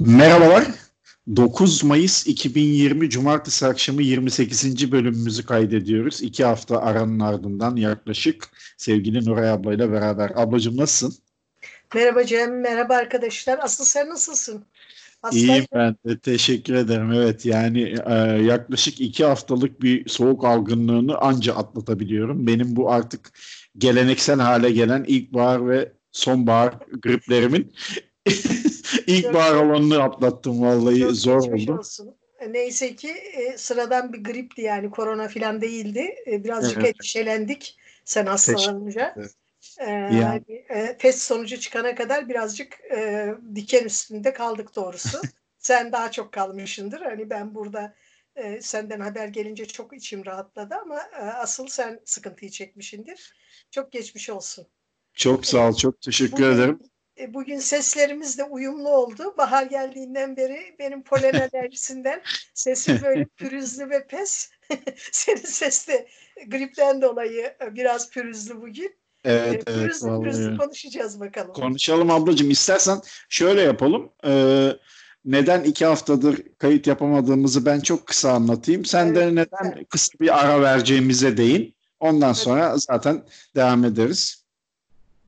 Merhabalar. 9 Mayıs 2020 Cumartesi akşamı 28. bölümümüzü kaydediyoruz. İki hafta aranın ardından yaklaşık sevgili Nuray ablayla beraber. Ablacığım nasılsın? Merhaba Cem, merhaba arkadaşlar. Asıl sen nasılsın? Hastaydım. İyiyim ben de teşekkür ederim. Evet yani e, yaklaşık iki haftalık bir soğuk algınlığını anca atlatabiliyorum. Benim bu artık geleneksel hale gelen ilkbahar ve sonbahar griplerimin İlkbahar alanını atlattım vallahi Çok zor oldu. Olsun. E, neyse ki e, sıradan bir gripti yani korona falan değildi. E, birazcık evet. endişelendik sen hastalanınca. Ee, yani. e, test sonucu çıkana kadar birazcık e, diken üstünde kaldık doğrusu. sen daha çok kalmışındır. Hani ben burada e, senden haber gelince çok içim rahatladı ama e, asıl sen sıkıntıyı çekmişindir. Çok geçmiş olsun. Çok sağ ol, çok teşekkür Bugün, ederim. E, bugün seslerimiz de uyumlu oldu. Bahar geldiğinden beri benim polen alerjisinden sesim böyle pürüzlü ve pes. Senin ses de gripten dolayı biraz pürüzlü bugün. Evet, e, evet. Pürüzlü pürüzlü konuşacağız bakalım. Konuşalım ablacığım. İstersen şöyle yapalım. Ee, neden iki haftadır kayıt yapamadığımızı ben çok kısa anlatayım. Sen evet, de neden evet. kısa bir ara vereceğimize değin. Ondan sonra evet. zaten devam ederiz.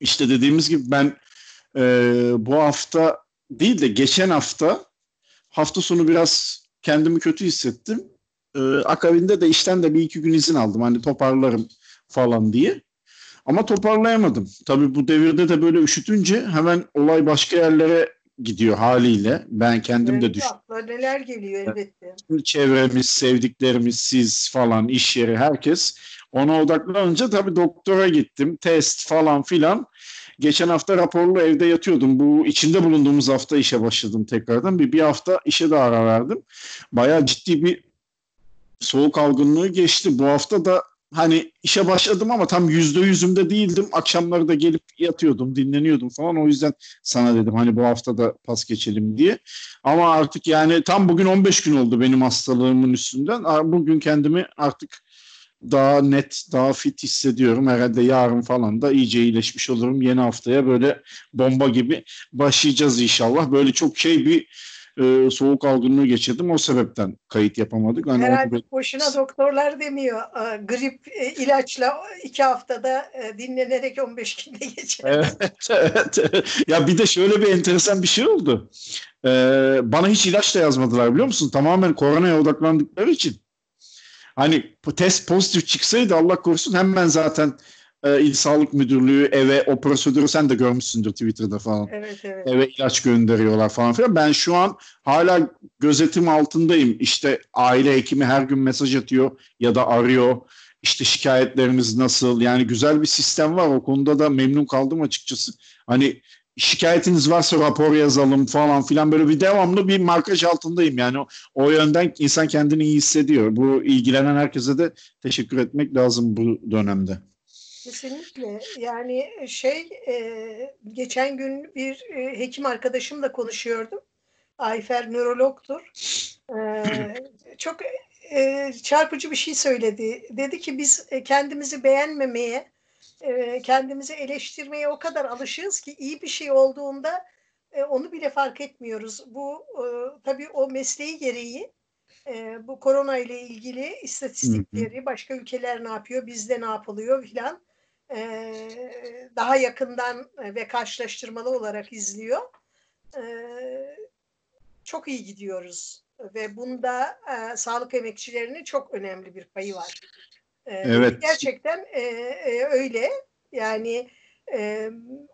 İşte dediğimiz gibi ben e, bu hafta değil de geçen hafta hafta sonu biraz kendimi kötü hissettim. E, akabinde de işten de bir iki gün izin aldım hani toparlarım falan diye. Ama toparlayamadım. Tabii bu devirde de böyle üşütünce hemen olay başka yerlere gidiyor haliyle. Ben kendim evet, de düştüm. Neler geliyor elbette. Çevremiz, sevdiklerimiz, siz falan, iş yeri, herkes ona odaklanınca tabii doktora gittim. Test falan filan. Geçen hafta raporlu evde yatıyordum. Bu içinde bulunduğumuz hafta işe başladım tekrardan. Bir, bir hafta işe de ara verdim. Bayağı ciddi bir soğuk algınlığı geçti. Bu hafta da hani işe başladım ama tam yüzde yüzümde değildim. Akşamları da gelip yatıyordum, dinleniyordum falan. O yüzden sana dedim hani bu hafta da pas geçelim diye. Ama artık yani tam bugün 15 gün oldu benim hastalığımın üstünden. Bugün kendimi artık daha net, daha fit hissediyorum. Herhalde yarın falan da iyice iyileşmiş olurum. Yeni haftaya böyle bomba gibi başlayacağız inşallah. Böyle çok şey bir e, soğuk algınlığı geçirdim. O sebepten kayıt yapamadık. Hani Herhalde onu... boşuna doktorlar demiyor. E, grip e, ilaçla iki haftada e, dinlenerek 15 günde geçer. Evet, evet. Ya bir de şöyle bir enteresan bir şey oldu. Ee, bana hiç ilaç da yazmadılar biliyor musun? Tamamen koronaya odaklandıkları için. Hani test pozitif çıksaydı Allah korusun hemen zaten e, İl Sağlık Müdürlüğü eve o prosedürü sen de görmüşsündür Twitter'da falan. Evet, evet. Eve ilaç gönderiyorlar falan filan. Ben şu an hala gözetim altındayım. İşte aile hekimi her gün mesaj atıyor ya da arıyor. İşte şikayetleriniz nasıl? Yani güzel bir sistem var. O konuda da memnun kaldım açıkçası. Hani şikayetiniz varsa rapor yazalım falan filan böyle bir devamlı bir markaj altındayım. Yani o, o yönden insan kendini iyi hissediyor. Bu ilgilenen herkese de teşekkür etmek lazım bu dönemde. Kesinlikle. Yani şey e, geçen gün bir e, hekim arkadaşımla konuşuyordum. Ayfer nörologtur. E, çok e, çarpıcı bir şey söyledi. Dedi ki biz e, kendimizi beğenmemeye e, kendimizi eleştirmeye o kadar alışığız ki iyi bir şey olduğunda e, onu bile fark etmiyoruz. Bu e, tabii o mesleği gereği e, bu korona ile ilgili istatistikleri, başka ülkeler ne yapıyor, bizde ne yapılıyor filan e, daha yakından ve karşılaştırmalı olarak izliyor. E, çok iyi gidiyoruz ve bunda e, sağlık emekçilerinin çok önemli bir payı var. Ee, evet. Gerçekten e, e, öyle. Yani e,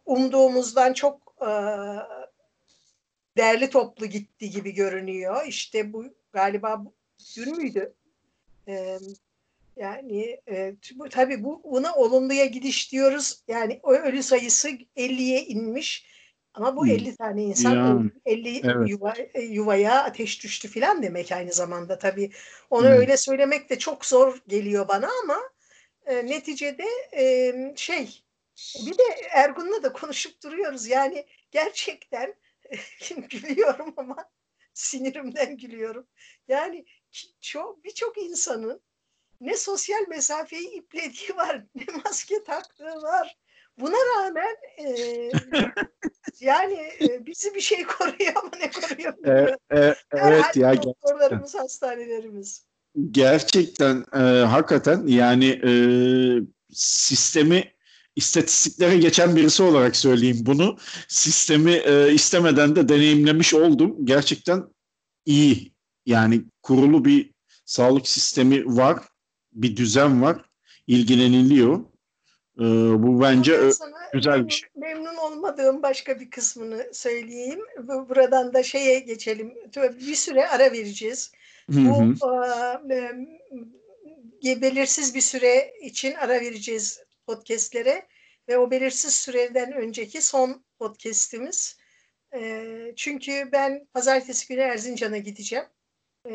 umduğumuzdan çok e, değerli toplu gitti gibi görünüyor. İşte bu galiba dün müydü? E, yani e, tabii bu buna olumluya gidiş diyoruz. Yani ölü sayısı 50'ye inmiş. Ama bu 50 tane insan yani, 50 evet. yuva, e, yuvaya ateş düştü filan demek aynı zamanda tabii. Onu hmm. öyle söylemek de çok zor geliyor bana ama e, neticede e, şey bir de Ergun'la da konuşup duruyoruz. Yani gerçekten gülüyorum ama sinirimden gülüyorum. Yani çok birçok insanın ne sosyal mesafeyi iplediği var, ne maske taktığı var. Buna rağmen e, Yani e, bizi bir şey koruyor ama ne koruyor E, e, evet ya gerçekten. doktorlarımız, hastanelerimiz. Gerçekten e, hakikaten yani e, sistemi istatistiklere geçen birisi olarak söyleyeyim bunu. Sistemi e, istemeden de deneyimlemiş oldum. Gerçekten iyi. Yani kurulu bir sağlık sistemi var. Bir düzen var. ilgileniliyor. E, bu bence ben güzel memnun, bir şey. memnun olmadığım başka bir kısmını söyleyeyim. Bu- Buradan da şeye geçelim. Bir süre ara vereceğiz. Hı hı. Bu e, e, belirsiz bir süre için ara vereceğiz podcastlere ve o belirsiz süreden önceki son podcastimiz. E, çünkü ben pazartesi günü Erzincan'a gideceğim. E,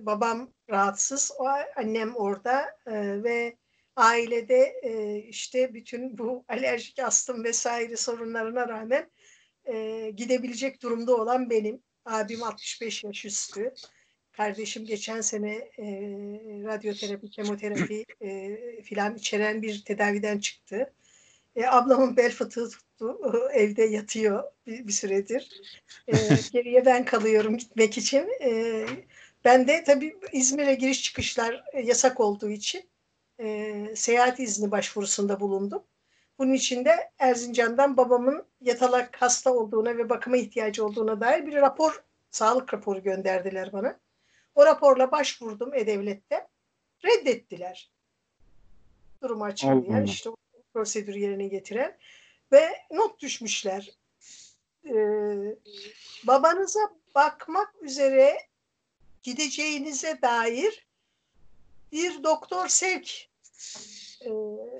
babam rahatsız, o, annem orada e, ve ailede e, işte bütün bu alerjik astım vesaire sorunlarına rağmen e, gidebilecek durumda olan benim. Abim 65 yaş üstü. Kardeşim geçen sene e, radyoterapi, kemoterapi e, filan içeren bir tedaviden çıktı. E, ablamın bel fıtığı tuttu. Evde yatıyor bir, bir süredir. E, geriye ben kalıyorum gitmek için. E, ben de tabii İzmir'e giriş çıkışlar yasak olduğu için e, seyahat izni başvurusunda bulundum. Bunun için de Erzincan'dan babamın yatalak hasta olduğuna ve bakıma ihtiyacı olduğuna dair bir rapor, sağlık raporu gönderdiler bana. O raporla başvurdum E-Devlet'te. Reddettiler. Durumu açıklayan, işte o prosedürü yerine getiren ve not düşmüşler. Ee, babanıza bakmak üzere gideceğinize dair bir doktor sevk e,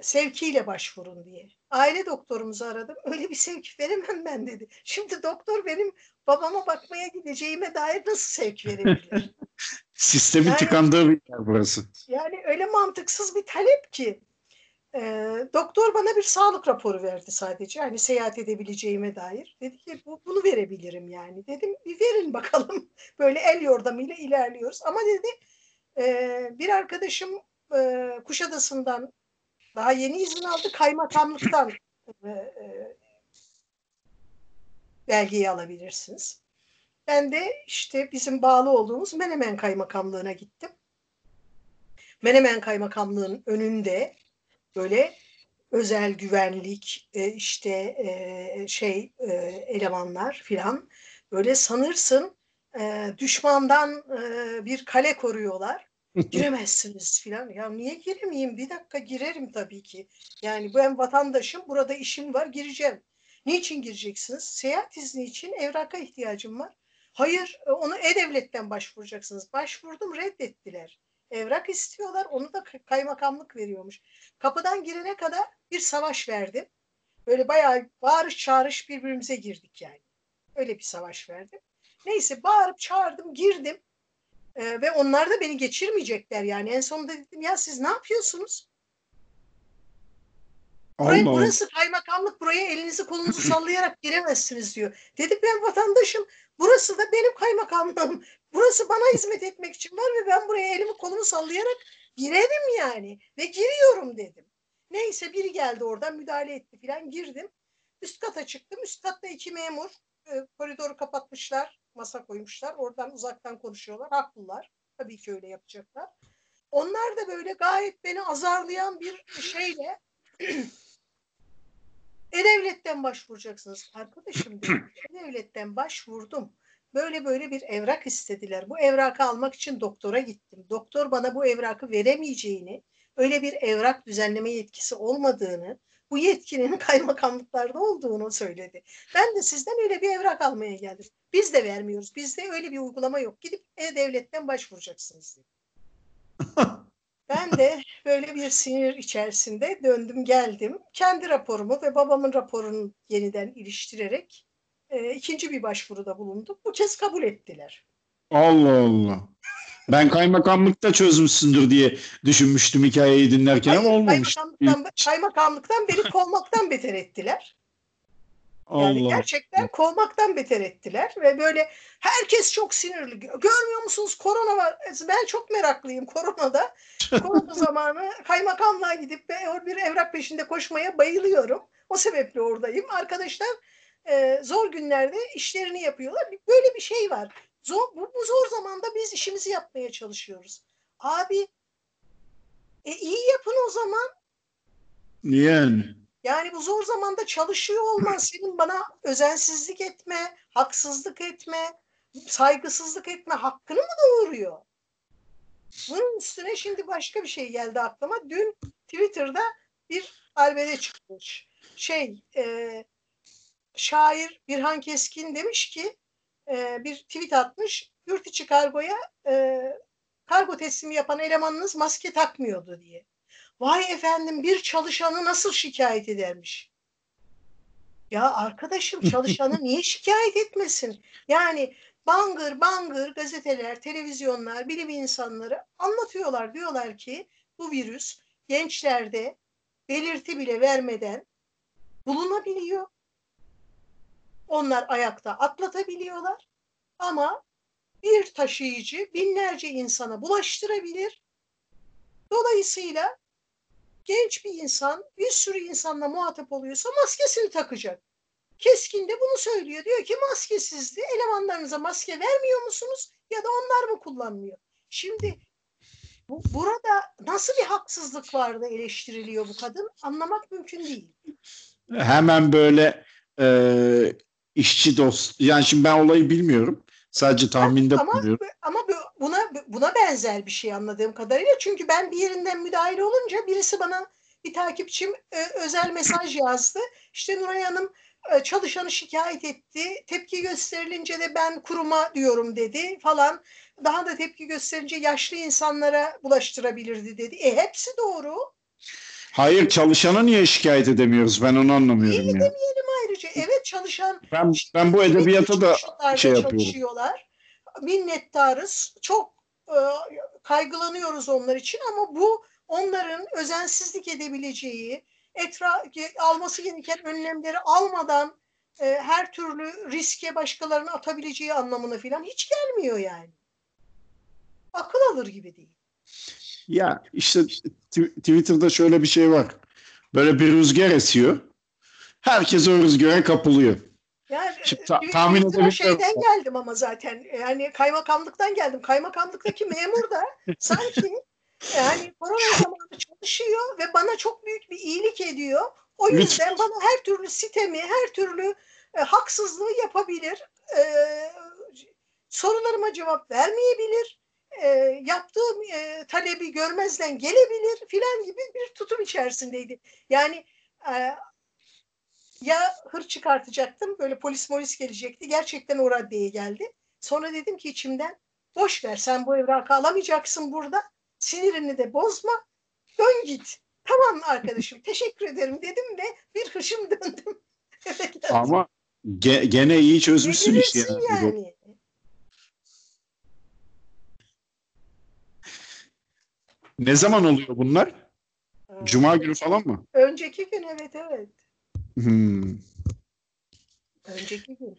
sevkiyle başvurun diye. Aile doktorumuzu aradım. Öyle bir sevk veremem ben dedi. Şimdi doktor benim babama bakmaya gideceğime dair nasıl sevk verebilir? Sistemin Yani- tıkandığı bir yer burası. Yani öyle mantıksız bir talep ki. E, doktor bana bir sağlık raporu verdi sadece. Hani seyahat edebileceğime dair. Dedi ki bu, bunu verebilirim yani. Dedim bir verin bakalım. Böyle el yordamıyla ilerliyoruz. Ama dedi e, bir arkadaşım e, Kuşadası'ndan daha yeni izin aldı. Kaymakamlıktan e, e, belgeyi alabilirsiniz. Ben de işte bizim bağlı olduğumuz Menemen Kaymakamlığı'na gittim. Menemen Kaymakamlığı'nın önünde böyle özel güvenlik e, işte e, şey e, elemanlar filan böyle sanırsın e, düşmandan e, bir kale koruyorlar. Giremezsiniz filan. Ya niye giremeyeyim? Bir dakika girerim tabii ki. Yani ben vatandaşım, burada işim var, gireceğim. Niçin gireceksiniz? Seyahat izni için evraka ihtiyacım var. Hayır, e, onu E-Devlet'ten başvuracaksınız. Başvurdum, reddettiler. Evrak istiyorlar, onu da kaymakamlık veriyormuş. Kapıdan girene kadar bir savaş verdim. Böyle bayağı bağırış çağırış birbirimize girdik yani. Öyle bir savaş verdim. Neyse bağırıp çağırdım, girdim. Ee, ve onlar da beni geçirmeyecekler yani. En sonunda dedim ya siz ne yapıyorsunuz? Burayı, burası kaymakamlık buraya elinizi kolunuzu sallayarak giremezsiniz diyor. Dedim ben vatandaşım. Burası da benim kaymakamlığım. Burası bana hizmet etmek için var ve ben buraya elimi kolumu sallayarak girerim yani. Ve giriyorum dedim. Neyse biri geldi oradan müdahale etti filan girdim. Üst kata çıktım. Üst katta iki memur e, koridoru kapatmışlar. Masa koymuşlar. Oradan uzaktan konuşuyorlar. Haklılar. Tabii ki öyle yapacaklar. Onlar da böyle gayet beni azarlayan bir şeyle E-Devlet'ten başvuracaksınız. Arkadaşım dedim. E-Devlet'ten başvurdum. Böyle böyle bir evrak istediler. Bu evrakı almak için doktora gittim. Doktor bana bu evrakı veremeyeceğini, öyle bir evrak düzenleme yetkisi olmadığını, bu yetkinin kaymakamlıklarda olduğunu söyledi. Ben de sizden öyle bir evrak almaya geldim. Biz de vermiyoruz. Bizde öyle bir uygulama yok. Gidip E-Devlet'ten başvuracaksınız dedi. Ben de böyle bir sinir içerisinde döndüm geldim. Kendi raporumu ve babamın raporunu yeniden iliştirerek e, ikinci bir başvuruda bulundum. Bu kez kabul ettiler. Allah Allah. Ben kaymakamlıkta çözmüşsündür diye düşünmüştüm hikayeyi dinlerken ama Hayır, olmamış. Kaymakamlıktan, kaymakamlıktan beni kovmaktan beter ettiler. Yani Allah. gerçekten kovmaktan beter ettiler ve böyle herkes çok sinirli. Görmüyor musunuz korona var. Ben çok meraklıyım koronada. Korona zamanı kaymakamlığa gidip bir evrak peşinde koşmaya bayılıyorum. O sebeple oradayım. Arkadaşlar e, zor günlerde işlerini yapıyorlar. Böyle bir şey var. Zor, bu, bu zor zamanda biz işimizi yapmaya çalışıyoruz. Abi e, iyi yapın o zaman. Yani. Yani bu zor zamanda çalışıyor olman senin bana özensizlik etme, haksızlık etme, saygısızlık etme hakkını mı doğuruyor? Bunun üstüne şimdi başka bir şey geldi aklıma. Dün Twitter'da bir albede çıkmış. Şey, e, şair Birhan Keskin demiş ki e, bir tweet atmış. Yurt içi kargoya e, kargo teslimi yapan elemanınız maske takmıyordu diye. Vay efendim bir çalışanı nasıl şikayet edermiş? Ya arkadaşım çalışanı niye şikayet etmesin? Yani bangır bangır gazeteler, televizyonlar, bilim insanları anlatıyorlar. Diyorlar ki bu virüs gençlerde belirti bile vermeden bulunabiliyor. Onlar ayakta atlatabiliyorlar. Ama bir taşıyıcı binlerce insana bulaştırabilir. Dolayısıyla genç bir insan bir sürü insanla muhatap oluyorsa maskesini takacak. Keskin de bunu söylüyor. Diyor ki maskesizdi. Elemanlarınıza maske vermiyor musunuz? Ya da onlar mı kullanmıyor? Şimdi bu, burada nasıl bir haksızlık vardı eleştiriliyor bu kadın? Anlamak mümkün değil. Hemen böyle e, işçi dost. Yani şimdi ben olayı bilmiyorum. Sadece tahminde ama, bulunuyorum. Ama buna buna benzer bir şey anladığım kadarıyla. Çünkü ben bir yerinden müdahale olunca birisi bana bir takipçim e, özel mesaj yazdı. İşte Nuray Hanım e, çalışanı şikayet etti. Tepki gösterilince de ben kuruma diyorum dedi falan. Daha da tepki gösterince yaşlı insanlara bulaştırabilirdi dedi. E hepsi doğru. Hayır çalışanı niye şikayet edemiyoruz? Ben onu anlamıyorum Niye ya. demeyelim ayrıca. Evet çalışan Ben ben bu edebiyata da şey yapıyorum. çalışıyorlar. Minnettarız. Çok e, kaygılanıyoruz onlar için ama bu onların özensizlik edebileceği, etra alması gereken önlemleri almadan e, her türlü riske başkalarını atabileceği anlamına falan hiç gelmiyor yani. Akıl alır gibi değil. Ya işte Twitter'da şöyle bir şey var. Böyle bir rüzgar esiyor. Herkes o rüzgara kapılıyor. Yani Şimdi ta- tahmin edebiliyorum. şeyden geldim ama zaten yani kaymakamlıktan geldim. Kaymakamlıktaki memur da sanki yani korona zamanı çalışıyor ve bana çok büyük bir iyilik ediyor. O yüzden bana her türlü sitemi, her türlü e, haksızlığı yapabilir. E, sorularıma cevap vermeyebilir. E, yaptığım e, talebi görmezden gelebilir filan gibi bir tutum içerisindeydi. Yani e, ya hır çıkartacaktım böyle polis molis gelecekti. Gerçekten o raddeye geldi. Sonra dedim ki içimden boş ver sen bu evrakı alamayacaksın burada. Sinirini de bozma. Dön git. Tamam arkadaşım teşekkür ederim dedim ve bir hışım döndüm. Ama ge- gene iyi çözmüşsün işte. Yani. yani. Ne zaman oluyor bunlar? Cuma günü falan mı? Önceki gün evet evet. Hmm. Önceki gün.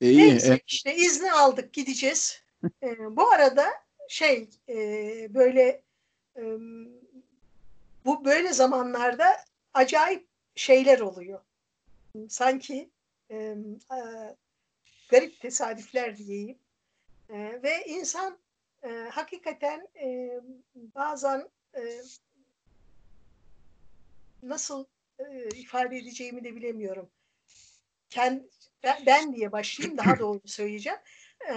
İyi. Neyse E, işte izni aldık gideceğiz. Ee, bu arada şey e, böyle e, bu böyle zamanlarda acayip şeyler oluyor. Sanki e, e, garip tesadüfler diyeyim. E, ve insan e, hakikaten e, bazen e, nasıl e, ifade edeceğimi de bilemiyorum. Kend, ben, ben diye başlayayım daha doğru söyleyeceğim. E,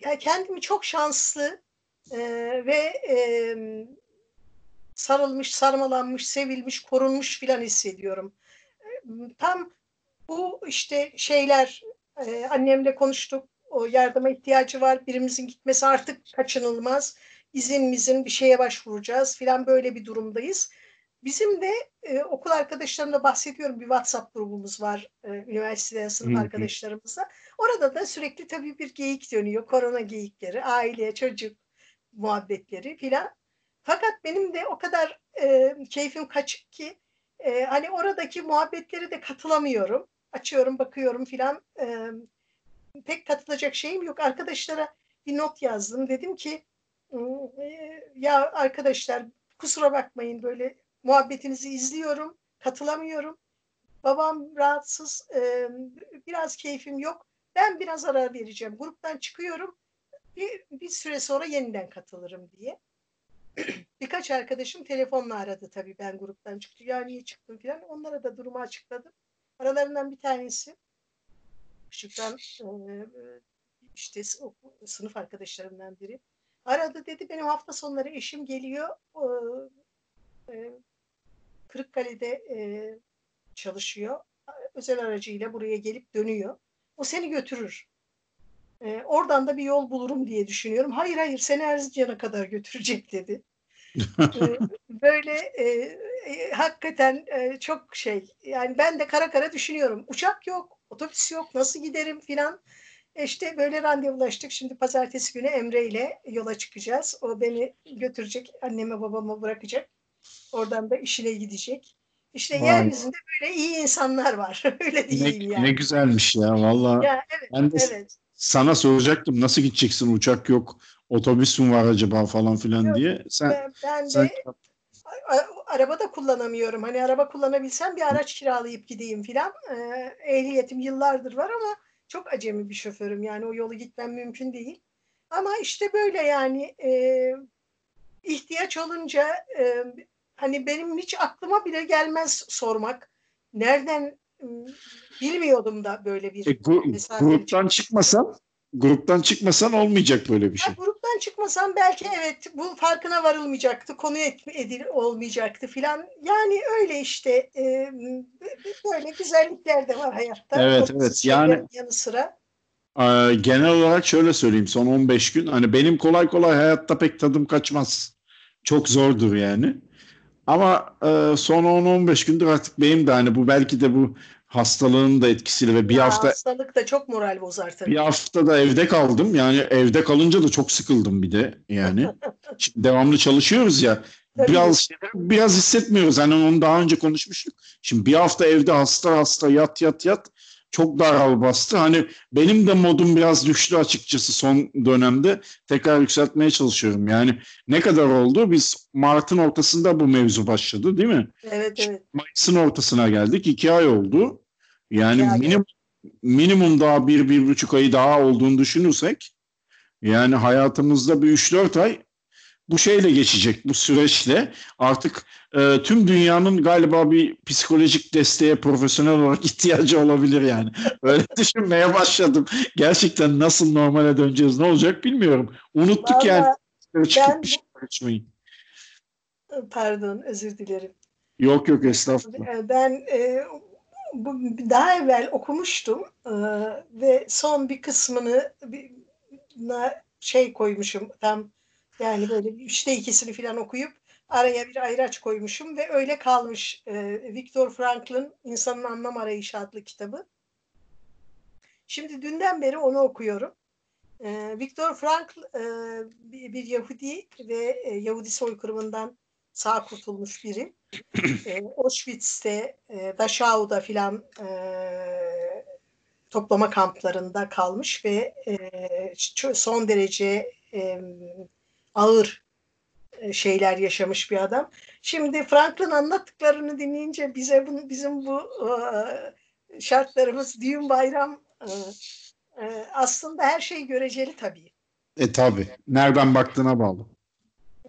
yani kendimi çok şanslı e, ve e, sarılmış, sarmalanmış, sevilmiş, korunmuş filan hissediyorum. E, Tam bu işte şeyler e, annemle konuştuk. O yardıma ihtiyacı var. Birimizin gitmesi artık kaçınılmaz. İzin mizin bir şeye başvuracağız filan böyle bir durumdayız. Bizim de e, okul arkadaşlarımla bahsediyorum bir WhatsApp grubumuz var e, üniversiteden sınıf Hı hı. arkadaşlarımızla. Orada da sürekli tabii bir geyik dönüyor. Korona geyikleri, aile, çocuk muhabbetleri filan. Fakat benim de o kadar e, keyfim kaçık ki e, hani oradaki muhabbetlere de katılamıyorum. Açıyorum, bakıyorum filan. E, pek katılacak şeyim yok. Arkadaşlara bir not yazdım. Dedim ki "Hmm, e, ya arkadaşlar kusura bakmayın böyle muhabbetinizi izliyorum, katılamıyorum. Babam rahatsız, e, biraz keyfim yok. Ben biraz ara vereceğim. Gruptan çıkıyorum. Bir, bir süre sonra yeniden katılırım diye. Birkaç arkadaşım telefonla aradı tabii ben gruptan çıktı. Ya niye çıktım falan. Onlara da durumu açıkladım. Aralarından bir tanesi E, işte sınıf arkadaşlarımdan biri. Aradı dedi benim hafta sonları eşim geliyor. E, Kırıkkale'de e, çalışıyor. Özel aracıyla buraya gelip dönüyor. O seni götürür. Oradan da bir yol bulurum diye düşünüyorum. Hayır hayır seni Erzincan'a kadar götürecek dedi. böyle e, e, hakikaten e, çok şey yani ben de kara kara düşünüyorum. Uçak yok, otobüs yok, nasıl giderim filan. E, işte böyle randevulaştık. Şimdi pazartesi günü Emre ile yola çıkacağız. O beni götürecek, anneme babama bırakacak. Oradan da işine gidecek. İşte Vay. yeryüzünde böyle iyi insanlar var. Öyle diyeyim ne, yani. Ne güzelmiş ya valla. Ya, evet, ben de evet. sana soracaktım nasıl gideceksin uçak yok otobüs mü var acaba falan filan yok, diye. Sen, ben, ben sen... de araba da kullanamıyorum. Hani araba kullanabilsem bir araç kiralayıp gideyim filan. Ee, ehliyetim yıllardır var ama çok acemi bir şoförüm. Yani o yolu gitmem mümkün değil. Ama işte böyle yani e, ihtiyaç olunca e, hani benim hiç aklıma bile gelmez sormak. Nereden bilmiyordum da böyle bir e, gu- gruptan çıkmasan gruptan çıkmasan olmayacak böyle bir şey. Ya, gruptan çıkmasam belki evet bu farkına varılmayacaktı, konu edil olmayacaktı filan. Yani öyle işte e, böyle güzellikler de var hayatta. Evet o evet yani yanı sıra. E, genel olarak şöyle söyleyeyim son 15 gün hani benim kolay kolay hayatta pek tadım kaçmaz. Çok zordur yani. Ama e, son 10-15 gündür artık benim de hani bu belki de bu hastalığın da etkisiyle ve bir ya hafta hastalık da çok moral bozar tabii. Bir hafta da evde kaldım. Yani evde kalınca da çok sıkıldım bir de yani. Şimdi devamlı çalışıyoruz ya. Tabii. Biraz biraz hissetmiyoruz. Hani onu daha önce konuşmuştuk. Şimdi bir hafta evde hasta hasta yat yat yat çok daral bastı. Hani benim de modum biraz düştü açıkçası son dönemde. Tekrar yükseltmeye çalışıyorum. Yani ne kadar oldu? Biz Mart'ın ortasında bu mevzu başladı değil mi? Evet evet. Mayıs'ın ortasına geldik. iki ay oldu. Yani yani. minimum minimum daha bir, bir buçuk ayı daha olduğunu düşünürsek yani hayatımızda bir üç dört ay bu şeyle geçecek, bu süreçle artık e, tüm dünyanın galiba bir psikolojik desteğe profesyonel olarak ihtiyacı olabilir yani. Öyle düşünmeye başladım. Gerçekten nasıl normale döneceğiz, ne olacak bilmiyorum. Unuttuk Vallahi yani. Çıkıp bir şey Pardon, özür dilerim. Yok yok estağfurullah. Ben e, bu, daha evvel okumuştum ve son bir kısmını şey koymuşum tam yani böyle üçte ikisini falan okuyup araya bir ayraç koymuşum ve öyle kalmış Viktor Frankl'ın İnsanın Anlam Arayışı adlı kitabı. Şimdi dünden beri onu okuyorum. Viktor Frankl bir, Yahudi ve Yahudi soykırımından sağ kurtulmuş biri. e, Auschwitz'te, e, Dachau'da filan e, toplama kamplarında kalmış ve e, son derece e, ağır e, şeyler yaşamış bir adam. Şimdi Franklin anlattıklarını dinleyince bize bunu, bizim bu e, şartlarımız düğün bayram e, e, aslında her şey göreceli tabii. E tabii. Nereden baktığına bağlı.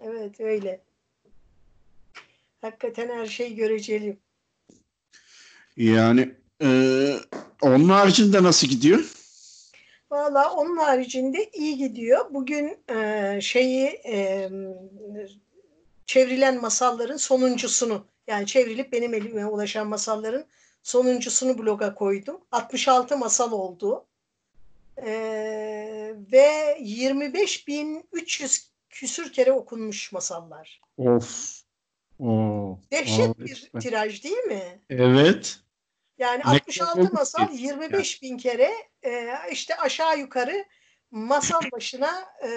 Evet öyle. Hakikaten her şey göreceli. Yani e, onun haricinde nasıl gidiyor? Valla onun haricinde iyi gidiyor. Bugün e, şeyi e, çevrilen masalların sonuncusunu yani çevrilip benim elime ulaşan masalların sonuncusunu bloga koydum. 66 masal oldu. E, ve 25.300 küsür kere okunmuş masallar. Of. Dehşet oo, bir tiraj değil mi? Evet. Yani ne 66 masal 25 bin kere e, işte aşağı yukarı masal başına e,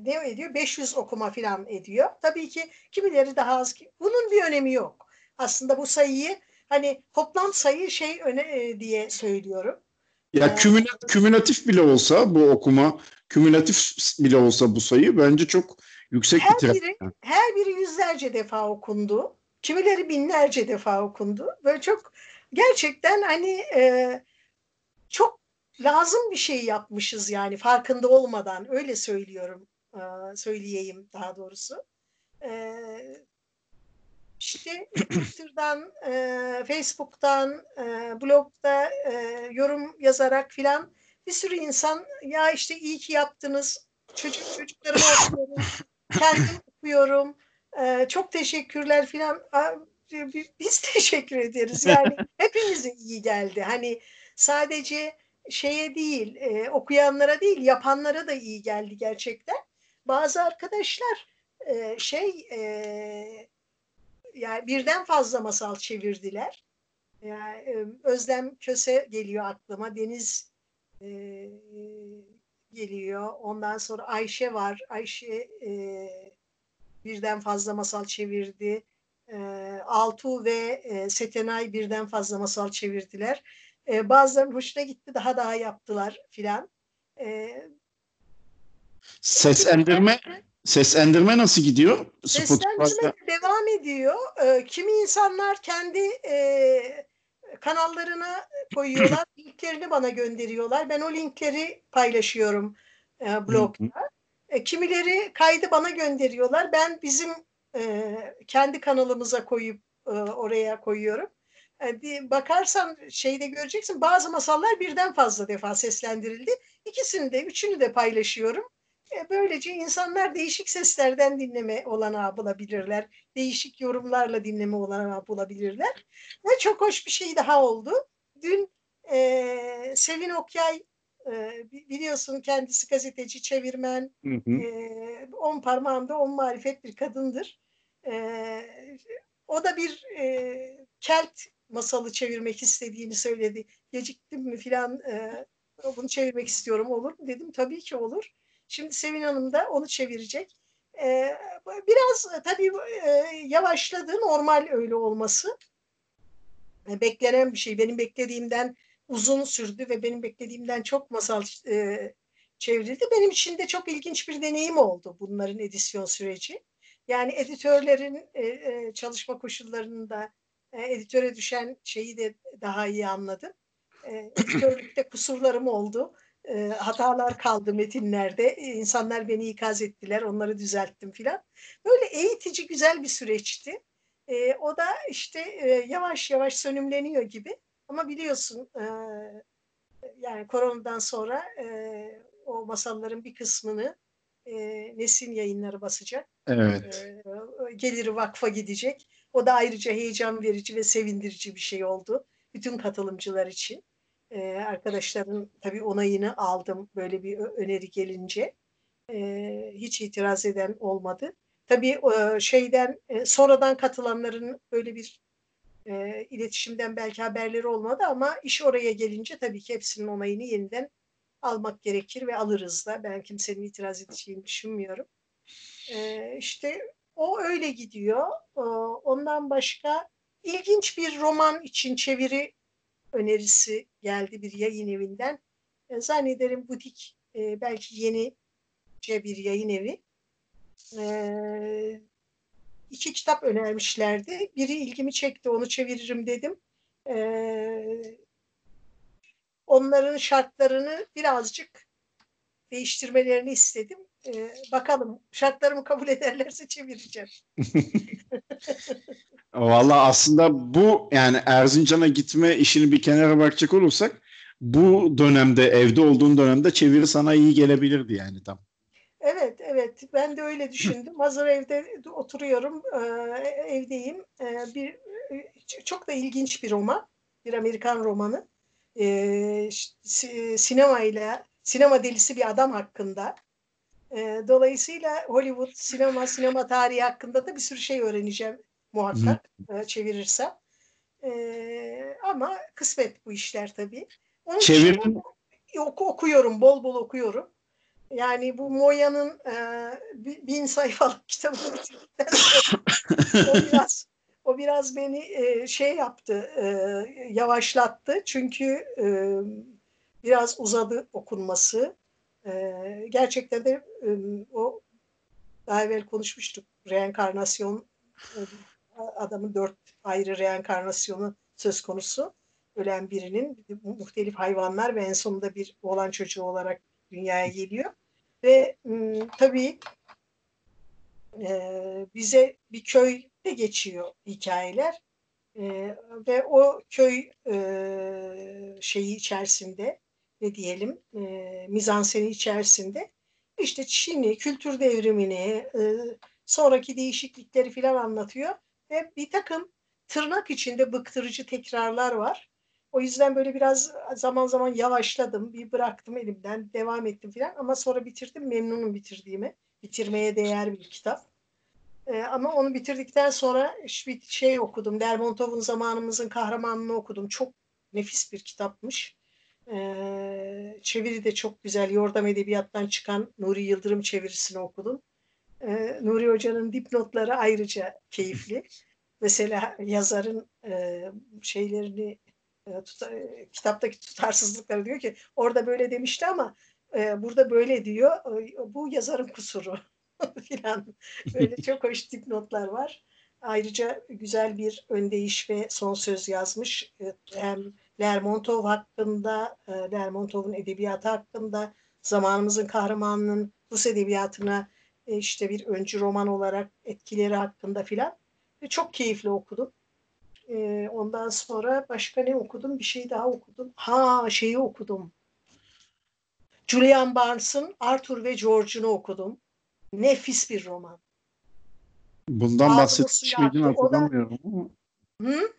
ne ediyor? 500 okuma falan ediyor. Tabii ki kimileri daha az. Bunun bir önemi yok. Aslında bu sayıyı hani toplam sayı şey öne e, diye söylüyorum. Ya ee, kümülatif, kümülatif bile olsa bu okuma, kümülatif bile olsa bu sayı bence çok yüksek her bir biri, her biri yüzlerce defa okundu. Kimileri binlerce defa okundu. Böyle çok gerçekten hani e, çok lazım bir şey yapmışız yani farkında olmadan öyle söylüyorum e, söyleyeyim daha doğrusu. E, işte Twitter'dan, e, Facebook'tan, e, blogda e, yorum yazarak filan bir sürü insan ya işte iyi ki yaptınız. Çocuk çocuklarımı okuyorum. Kendim okuyorum. E, çok teşekkürler filan. Biz teşekkür ederiz. Yani hepimize iyi geldi. Hani sadece şeye değil, e, okuyanlara değil, yapanlara da iyi geldi gerçekten. Bazı arkadaşlar e, şey e, yani birden fazla masal çevirdiler. Yani, e, Özlem Köse geliyor aklıma, Deniz e, geliyor. Ondan sonra Ayşe var. Ayşe e, birden fazla masal çevirdi. E, Altu ve e, Setenay birden fazla masal çevirdiler. E, bazılarının hoşuna gitti, daha daha yaptılar filan. E, Seslendirme Seslendirme nasıl gidiyor? Seslendirme devam ediyor. Ee, kimi insanlar kendi e, kanallarına koyuyorlar. linklerini bana gönderiyorlar. Ben o linkleri paylaşıyorum e, blogda. E, kimileri kaydı bana gönderiyorlar. Ben bizim e, kendi kanalımıza koyup e, oraya koyuyorum. E, bakarsan şeyde göreceksin bazı masallar birden fazla defa seslendirildi. İkisini de, üçünü de paylaşıyorum. E, böylece insanlar değişik seslerden dinleme olanağı bulabilirler. Değişik yorumlarla dinleme olanağı bulabilirler. Ve çok hoş bir şey daha oldu. Dün e, Sevin Okyay e, biliyorsun kendisi gazeteci, çevirmen, hı hı. E, on parmağında on marifet bir kadındır. E, o da bir e, kelt masalı çevirmek istediğini söyledi. Geciktim mi filan e, bunu çevirmek istiyorum olur mu dedim. Tabii ki olur. Şimdi Sevin Hanım da onu çevirecek. Ee, biraz tabii e, yavaşladı. Normal öyle olması. E, beklenen bir şey. Benim beklediğimden uzun sürdü ve benim beklediğimden çok masal e, çevrildi. Benim için de çok ilginç bir deneyim oldu bunların edisyon süreci. Yani editörlerin e, e, çalışma koşullarında e, editöre düşen şeyi de daha iyi anladım. E, editörlükte kusurlarım oldu e, hatalar kaldı metinlerde. E, insanlar beni ikaz ettiler, onları düzelttim filan. Böyle eğitici güzel bir süreçti. E, o da işte e, yavaş yavaş sönümleniyor gibi. Ama biliyorsun e, yani koronadan sonra e, o masalların bir kısmını e, Nesin yayınları basacak. Evet. E, geliri vakfa gidecek. O da ayrıca heyecan verici ve sevindirici bir şey oldu. Bütün katılımcılar için e, arkadaşların tabii onayını aldım böyle bir öneri gelince. E, hiç itiraz eden olmadı. Tabii e, şeyden e, sonradan katılanların böyle bir e, iletişimden belki haberleri olmadı ama iş oraya gelince tabii ki hepsinin onayını yeniden almak gerekir ve alırız da. Ben kimsenin itiraz edeceğini düşünmüyorum. E, işte o öyle gidiyor. E, ondan başka ilginç bir roman için çeviri önerisi geldi bir yayın evinden. E, zannederim butik e, belki yenice bir yayın evi. E, iki kitap önermişlerdi. Biri ilgimi çekti onu çeviririm dedim. E, onların şartlarını birazcık değiştirmelerini istedim. Ee, bakalım şartlarımı kabul ederlerse çevireceğim. Valla aslında bu yani Erzincan'a gitme işini bir kenara bakacak olursak bu dönemde evde olduğun dönemde çeviri sana iyi gelebilirdi yani tam. Evet, evet. Ben de öyle düşündüm. Hazır evde oturuyorum, evdeyim. Bir çok da ilginç bir roman, bir Amerikan romanı. Sinema ile sinema delisi bir adam hakkında. Dolayısıyla Hollywood sinema, sinema tarihi hakkında da bir sürü şey öğreneceğim muhakkak çevirirsem. Ama kısmet bu işler tabii. Onun Çevirin... oku, okuyorum, bol bol okuyorum. Yani bu Moya'nın e, bin sayfalık kitabını o biraz, o biraz beni e, şey yaptı, e, yavaşlattı. Çünkü e, biraz uzadı okunması. E, gerçekten de e, o daha evvel konuşmuştuk. Reenkarnasyon e, adamın dört ayrı reenkarnasyonu söz konusu. ölen birinin muhtelif hayvanlar ve en sonunda bir oğlan çocuğu olarak dünyaya geliyor. Ve tabii bize bir köyde geçiyor hikayeler. Ve o köy şeyi içerisinde ne diyelim mizanseni içerisinde işte Çin'i, kültür devrimini, sonraki değişiklikleri filan anlatıyor ve bir takım tırnak içinde bıktırıcı tekrarlar var. O yüzden böyle biraz zaman zaman yavaşladım, bir bıraktım elimden, devam ettim filan ama sonra bitirdim, memnunum bitirdiğimi. Bitirmeye değer bir kitap. Ee, ama onu bitirdikten sonra bir şey okudum. Lermontov'un Zamanımızın Kahramanını okudum. Çok nefis bir kitapmış. Ee, çeviri de çok güzel. Yordam Edebiyat'tan çıkan Nuri Yıldırım çevirisini okudum. Ee, Nuri Hoca'nın dipnotları ayrıca keyifli. Mesela yazarın e, şeylerini e, tuta, kitaptaki tutarsızlıkları diyor ki orada böyle demişti ama e, burada böyle diyor. E, bu yazarın kusuru filan. Böyle çok hoş dipnotlar var. Ayrıca güzel bir öndeyiş ve son söz yazmış. E, hem Lermontov hakkında, e, Lermontov'un edebiyatı hakkında, zamanımızın kahramanının Rus edebiyatına işte bir öncü roman olarak etkileri hakkında filan. Çok keyifli okudum. E, ondan sonra başka ne okudum? Bir şey daha okudum. Ha şeyi okudum. Julian Barnes'ın Arthur ve George'unu okudum. Nefis bir roman. Bundan bahsetmiş miydin hatırlamıyorum ama. Hı?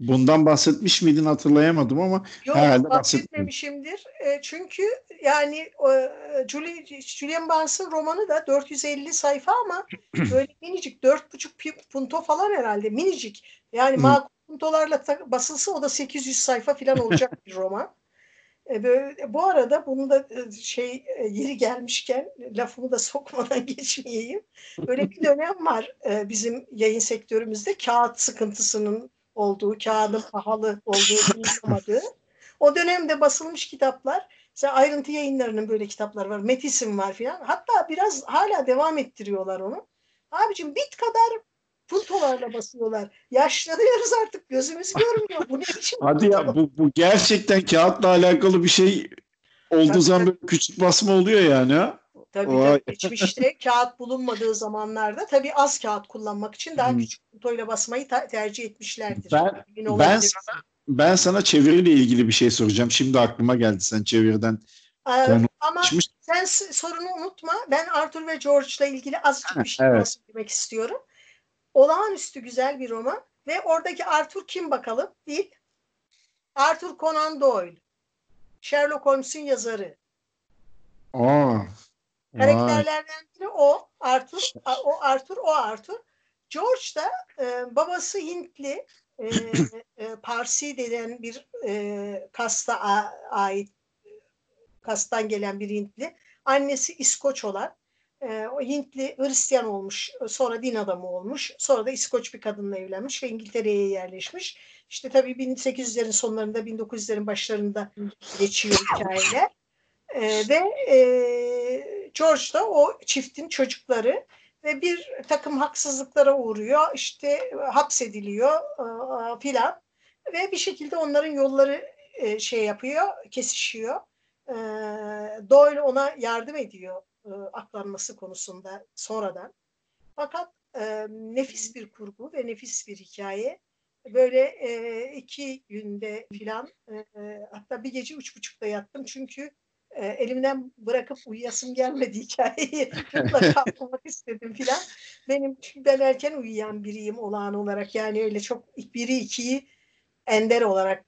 Bundan bahsetmiş miydin hatırlayamadım ama Yok Herhalde bahsetmemişimdir. E, çünkü yani e, Julie, Julian Barnes'ın romanı da 450 sayfa ama böyle minicik 4,5 pi- punto falan herhalde minicik. Yani Hı. makul puntolarla basılsa o da 800 sayfa falan olacak bir roman. E, böyle, bu arada bunu da e, şey e, yeri gelmişken lafımı da sokmadan geçmeyeyim. Böyle bir dönem var e, bizim yayın sektörümüzde kağıt sıkıntısının olduğu, kağıdın pahalı olduğu bulunamadığı. O dönemde basılmış kitaplar, mesela ayrıntı yayınlarının böyle kitaplar var, Metis'in var filan. Hatta biraz hala devam ettiriyorlar onu. Abicim bit kadar puntolarla basıyorlar. Yaşlanıyoruz artık gözümüz görmüyor. Bu ne biçim hadi ya bu, bu gerçekten kağıtla alakalı bir şey olduğu zaman böyle küçük basma oluyor yani ha. Tabii Vay. tabii geçmişte kağıt bulunmadığı zamanlarda tabii az kağıt kullanmak için daha Hmm. küçük puntoyla basmayı tercih etmişlerdir. Ben- Ben sana, ben sana çeviriyle ilgili bir şey soracağım. Şimdi aklıma geldi sen çeviriden Ee, konu ama açmış. sen sorunu unutma. Ben Arthur ve George'la ilgili azıcık Ha, bir şey evet. söylemek istiyorum. Olağanüstü güzel bir roman ve oradaki Arthur kim bakalım? Değil. Arthur Conan Doyle. Sherlock Holmes'un yazarı. Aa. Karakterlerden biri o Arthur, o Arthur, o Arthur. George da e, babası Hintli, e, e, Parsi denen bir e, kasta a- ait kastan gelen bir Hintli. Annesi İskoç olan. E, o Hintli Hristiyan olmuş, sonra din adamı olmuş. Sonra da İskoç bir kadınla evlenmiş ve İngiltere'ye yerleşmiş. İşte tabii 1800'lerin sonlarında, 1900'lerin başlarında geçiyor hikayeler. E, ve e, George da o çiftin çocukları ve bir takım haksızlıklara uğruyor. İşte hapsediliyor e, filan ve bir şekilde onların yolları e, şey yapıyor, kesişiyor. E, Doyle ona yardım ediyor aklanması konusunda sonradan. Fakat nefis bir kurgu ve nefis bir hikaye. Böyle e, iki günde filan e, hatta bir gece üç buçukta yattım çünkü e, elimden bırakıp uyuyasım gelmedi hikayeyi. Mutlaka okumak istedim filan. Benim çünkü ben erken uyuyan biriyim olağan olarak. Yani öyle çok biri ikiyi ender olarak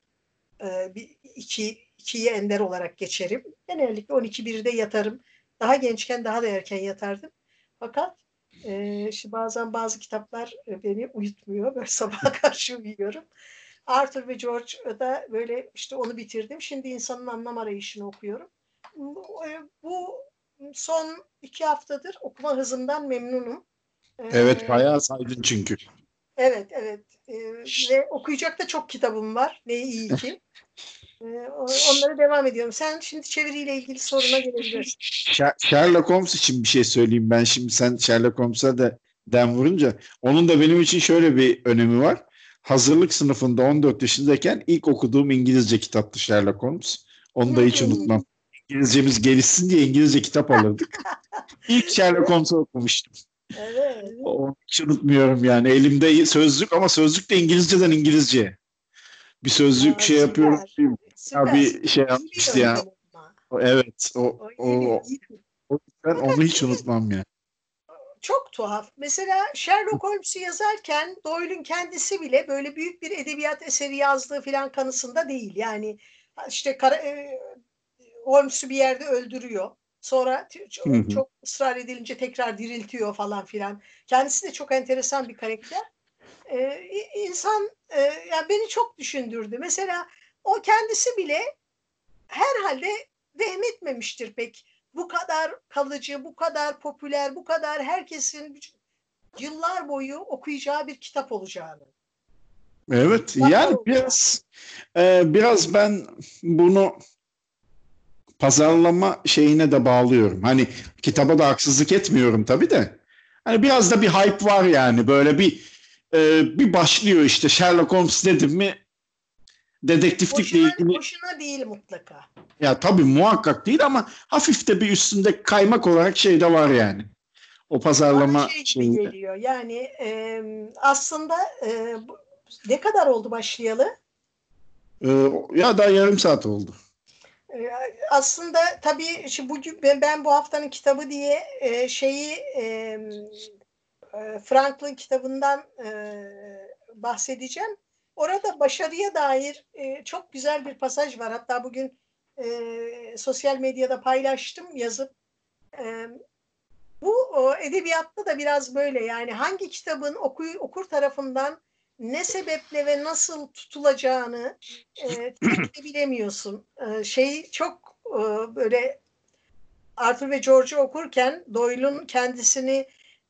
e, bir iki ikiyi ender olarak geçerim. Genellikle 12 birde yatarım. Daha gençken daha da erken yatardım. Fakat e, işte bazen bazı kitaplar e, beni uyutmuyor. Böyle sabaha karşı uyuyorum. Arthur ve George da böyle işte onu bitirdim. Şimdi insanın anlam arayışını okuyorum. Bu, e, bu son iki haftadır okuma hızımdan memnunum. E, Evet bayağı saydın çünkü. Evet, evet. E, ve okuyacak da çok kitabım var. Ne iyi ki. E, o- onlara devam ediyorum. Sen şimdi çeviriyle ilgili soruna gelebilirsin. Sher- Sherlock Holmes için bir şey söyleyeyim ben şimdi sen Sherlock Holmes'a da dem vurunca onun da benim için şöyle bir önemi var. hazırlık sınıfında 14 yaşındayken ilk okuduğum İngilizce kitaptı Sherlock Holmes. Onu da hiç Hmm. unutmam. İngilizcemiz gelişsin diye İngilizce kitap alırdık. İlk Sherlock Holmes'u okumuştum. Evet. Onu hiç unutmuyorum yani. Elimde sözlük ama sözlük de İngilizceden İngilizce. Bir sözlük Aa, şey süper. yapıyorum. Süper. bir şey yapmıştı ya. Evet. O, O o, o ben onu hiç unutmam ya. çok tuhaf. Mesela Sherlock Holmes'u yazarken Doyle'un kendisi bile böyle büyük bir edebiyat eseri yazdığı filan kanısında değil. Yani işte kara, e, Holmes'u bir yerde öldürüyor. Sonra çok, Hı hı. çok ısrar edilince tekrar diriltiyor falan filan. Kendisi de çok enteresan bir karakter. Ee, insan e, ya beni çok düşündürdü. Mesela o kendisi bile herhalde vehmetmemiştir pek. Bu kadar kalıcı, bu kadar popüler, bu kadar herkesin yıllar boyu okuyacağı bir kitap olacağını. Evet. Yani biraz e, biraz ben bunu pazarlama şeyine de bağlıyorum. Hani kitaba da haksızlık etmiyorum tabii de. Hani biraz da bir hype var yani. Böyle bir e, bir başlıyor işte Sherlock Holmes dedim mi dedektiflikle Boşuna, ilgili boşuna değil mutlaka. ya tabii muhakkak değil ama hafif de bir üstünde kaymak olarak şey de var yani. O pazarlama Bana şey şeyinde. geliyor. Yani e, aslında e, ne kadar oldu başlayalı? E, ya daha yarım saat oldu. Ee, Aslında tabii şimdi bugün ben, bu haftanın kitabı diye e, şeyi e, Franklin kitabından e, bahsedeceğim. Orada başarıya dair e, çok güzel bir pasaj var. Hatta bugün sosyal medyada paylaştım yazıp. Bu edebiyatta da biraz böyle yani hangi kitabın oku, okur tarafından ne sebeple ve nasıl tutulacağını e, bilemiyorsun. E, şey çok e, böyle Arthur ve George'u okurken Doyle'un kendisini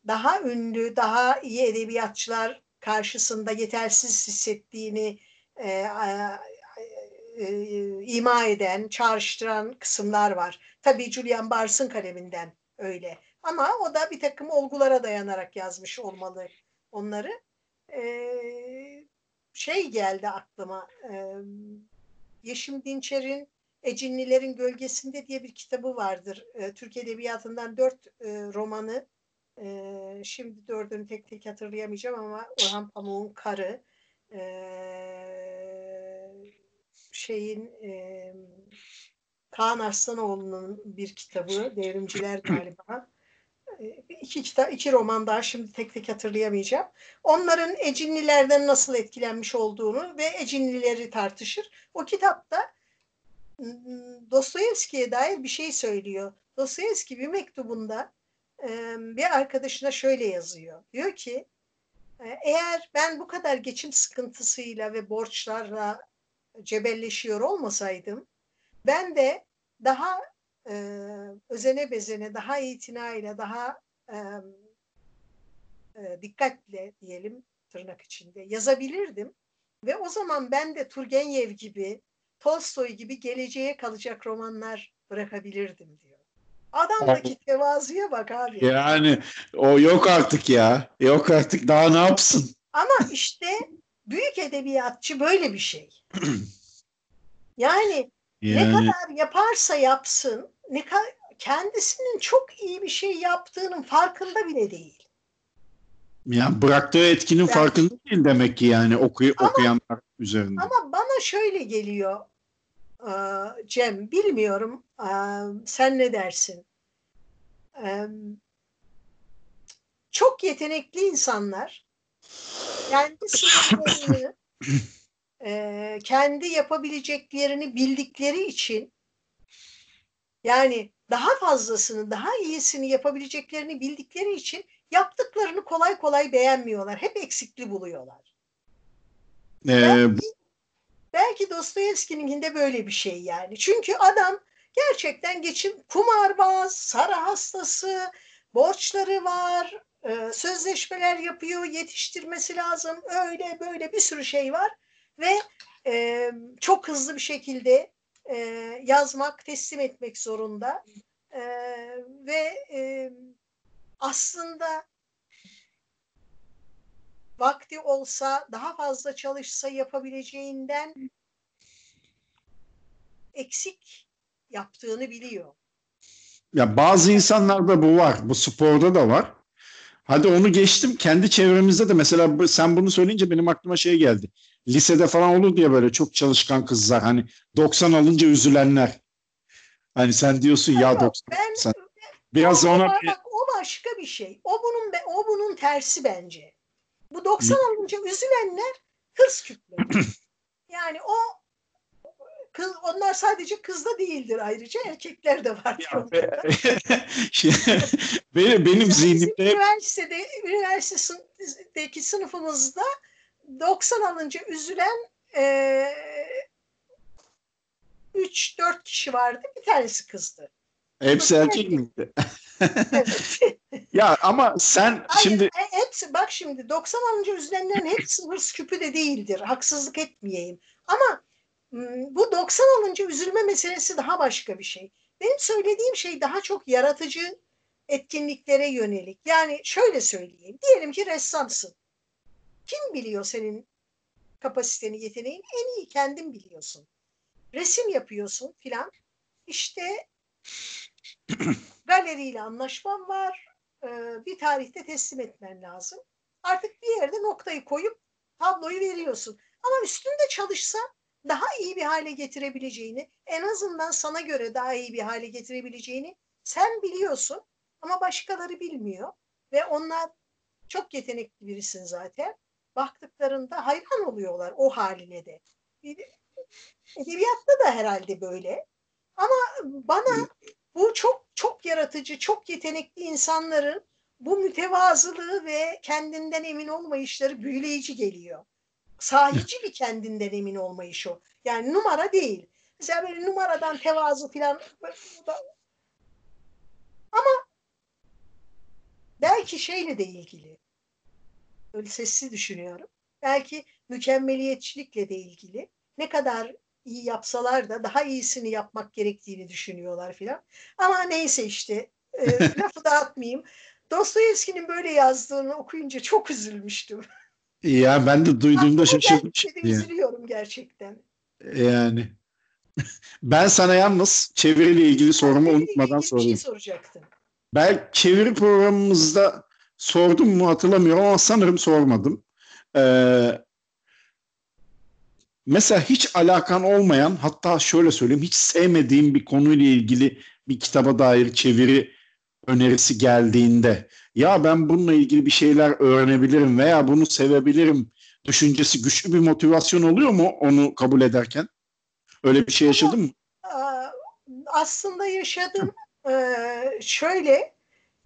daha ünlü, daha iyi edebiyatçılar karşısında yetersiz hissettiğini e, e, e, ima eden, çağrıştıran kısımlar var. Tabii Julian Barnes'ın kaleminden öyle. Ama o da bir takım olgulara dayanarak yazmış olmalı onları. Şey geldi aklıma. Yeşim Dinçer'in Ecinlilerin Gölgesinde diye bir kitabı vardır. E, Türk Edebiyatı'ndan dört e, romanı. E, şimdi dördünü tek tek hatırlayamayacağım ama Orhan Pamuk'un Karı. E, şeyin Kaan Arslanoğlu'nun bir kitabı. Devrimciler galiba. E, iki kitap, iki roman daha şimdi tek tek hatırlayamayacağım. Onların Ecinlilerden nasıl etkilenmiş olduğunu ve Ecinlileri tartışır. O kitapta ım, Dostoyevski'ye dair bir şey söylüyor. Dostoyevski bir mektubunda e, bir arkadaşına şöyle yazıyor. Diyor ki e, eğer ben bu kadar geçim sıkıntısıyla ve borçlarla cebelleşiyor olmasaydım ben de daha e, özene bezene, daha itinayla, daha e, e, dikkatle diyelim tırnak içinde yazabilirdim. Ve o zaman ben de Turgenev gibi, Tolstoy gibi geleceğe kalacak romanlar bırakabilirdim diyor. Adamdaki tevazuya bak abi. Yani o yok artık ya. Yok artık daha ne yapsın? Ama işte büyük edebiyatçı böyle bir şey. Yani ne Yani kadar yaparsa yapsın, ne kendisinin çok iyi bir şey yaptığının farkında bile değil. ya bıraktığı etkinin Yani- farkında değil demek ki yani okuy Ama- okuyanlar üzerinde. Ama bana şöyle geliyor e, Cem, bilmiyorum e, sen ne dersin? E, Çok yetenekli insanlar kendi sınırlarını e, kendi yapabileceklerini bildikleri için yani daha fazlasını, daha iyisini yapabileceklerini bildikleri için yaptıklarını kolay kolay beğenmiyorlar. Hep eksikli buluyorlar. Ee, Belki, belki Dostoyevski'ninkinde böyle bir şey yani. Çünkü adam gerçekten geçim kumarbaz, sarı hastası, borçları var, e, sözleşmeler yapıyor, yetiştirmesi lazım. Öyle böyle bir sürü şey var ve e, çok hızlı bir şekilde e, yazmak, teslim etmek zorunda. E, ve e, aslında vakti olsa daha fazla çalışsa yapabileceğinden eksik yaptığını biliyor. Ya bazı insanlarda bu var. Bu sporda da var. Hadi onu geçtim. Kendi çevremizde de mesela sen bunu söyleyince benim aklıma şey geldi. Lisede falan olur diye böyle çok çalışkan kızlar hani 90 alınca üzülenler. Hani sen diyorsun ya Yok, 90. ben Sen- Biraz o, ona o- bak o başka bir şey. O bunun be- o bunun tersi bence. Bu 90 alınca üzülenler hırs küpleri. yani o kız onlar sadece kızda değildir ayrıca erkekler de var. benim, benim Bizim zihnimde üniversitede üniversitedeki sınıfımızda 90 alınca üzülen eee 3-4 kişi vardı. Bir tanesi kızdı. hepsi erkek miydi? Evet. Ya ama sen Hayır, şimdi e, hepsi bak şimdi 90 alınca üzülenlerin hepsi hırs küpü de değildir. Haksızlık etmeyeyim. Ama m, bu 90 alınca üzülme meselesi daha başka bir şey. Benim söylediğim şey daha çok yaratıcı etkinliklere yönelik. Yani şöyle söyleyeyim. Diyelim ki ressamsın. Kim biliyor senin kapasiteni, yeteneğini? En iyi kendin biliyorsun. Resim yapıyorsun filan. İşte galeriyle anlaşman var. Ee, bir tarihte teslim etmen lazım. Artık bir yerde noktayı koyup tabloyu veriyorsun. Ama üstünde çalışsa daha iyi bir hale getirebileceğini, en azından sana göre daha iyi bir hale getirebileceğini sen biliyorsun ama başkaları bilmiyor ve onlar çok yetenekli birisin zaten. Baktıklarında hayran oluyorlar o haline de. Edebiyatta da herhalde böyle. Ama bana bu çok çok yaratıcı, çok yetenekli insanların bu mütevazılığı ve kendinden emin olmayışları büyüleyici geliyor. Sahici bir kendinden emin olmayış o. Yani numara değil. Mesela böyle numaradan tevazu falan ama belki şeyle de ilgili. Böyle sessiz düşünüyorum. Belki mükemmeliyetçilikle de ilgili. Ne kadar iyi yapsalar da daha iyisini yapmak gerektiğini düşünüyorlar filan. Ama neyse işte e, lafı dağıtmayayım. Dostoyevski'nin böyle yazdığını okuyunca çok üzülmüştüm. ya ben de duyduğumda şaşırdım. Gerçekten şimdi. üzülüyorum gerçekten. Yani ben sana yalnız çeviriyle ilgili sorumu unutmadan bir sorayım. şey soracaktın. Ben çeviri programımızda sordum mu hatırlamıyorum ama sanırım sormadım. Ee, mesela hiç alakan olmayan hatta şöyle söyleyeyim hiç sevmediğim bir konuyla ilgili bir kitaba dair çeviri önerisi geldiğinde ya ben bununla ilgili bir şeyler öğrenebilirim veya bunu sevebilirim düşüncesi güçlü bir motivasyon oluyor mu onu kabul ederken? Öyle bir şey yaşadın mı? Aslında yaşadım. Ee, şöyle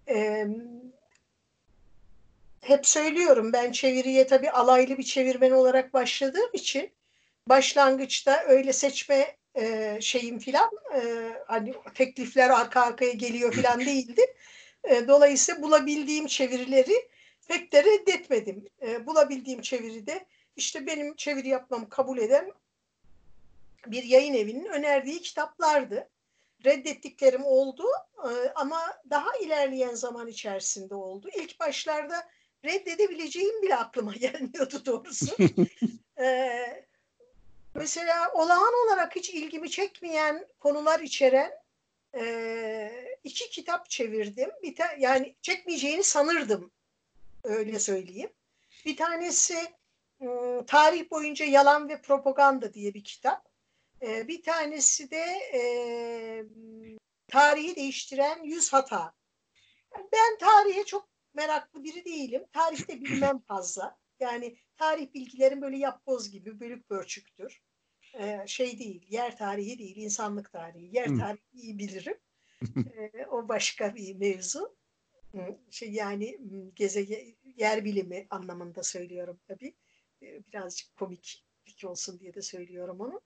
e, hep söylüyorum ben çeviriye tabii alaylı bir çevirmen olarak başladığım için başlangıçta öyle seçme e, şeyim filan e, hani teklifler arka arkaya geliyor filan değildi. E, dolayısıyla bulabildiğim çevirileri pek de reddetmedim. E, bulabildiğim çeviride işte benim çeviri yapmamı kabul eden bir yayın evinin önerdiği kitaplardı. Reddettiklerim oldu e, ama daha ilerleyen zaman içerisinde oldu. İlk başlarda reddedebileceğim bile aklıma gelmiyordu doğrusu. e, mesela olağan olarak hiç ilgimi çekmeyen konular içeren e, iki kitap çevirdim. Bir ta- yani çekmeyeceğini sanırdım öyle söyleyeyim. Bir tanesi ım, tarih boyunca yalan ve propaganda diye bir kitap. E, bir tanesi de e, tarihi değiştiren yüz hata. Ben tarihe çok meraklı biri değilim. Tarihte bilmem fazla. Yani tarih bilgilerim böyle yapboz gibi bölük pörçüktür. Ee, şey değil, yer tarihi değil, insanlık tarihi. Yer tarihi iyi bilirim. Ee, o başka bir mevzu. Şey yani gezegen yer bilimi anlamında söylüyorum tabii. Ee, Birazcık komik olsun diye de söylüyorum onu.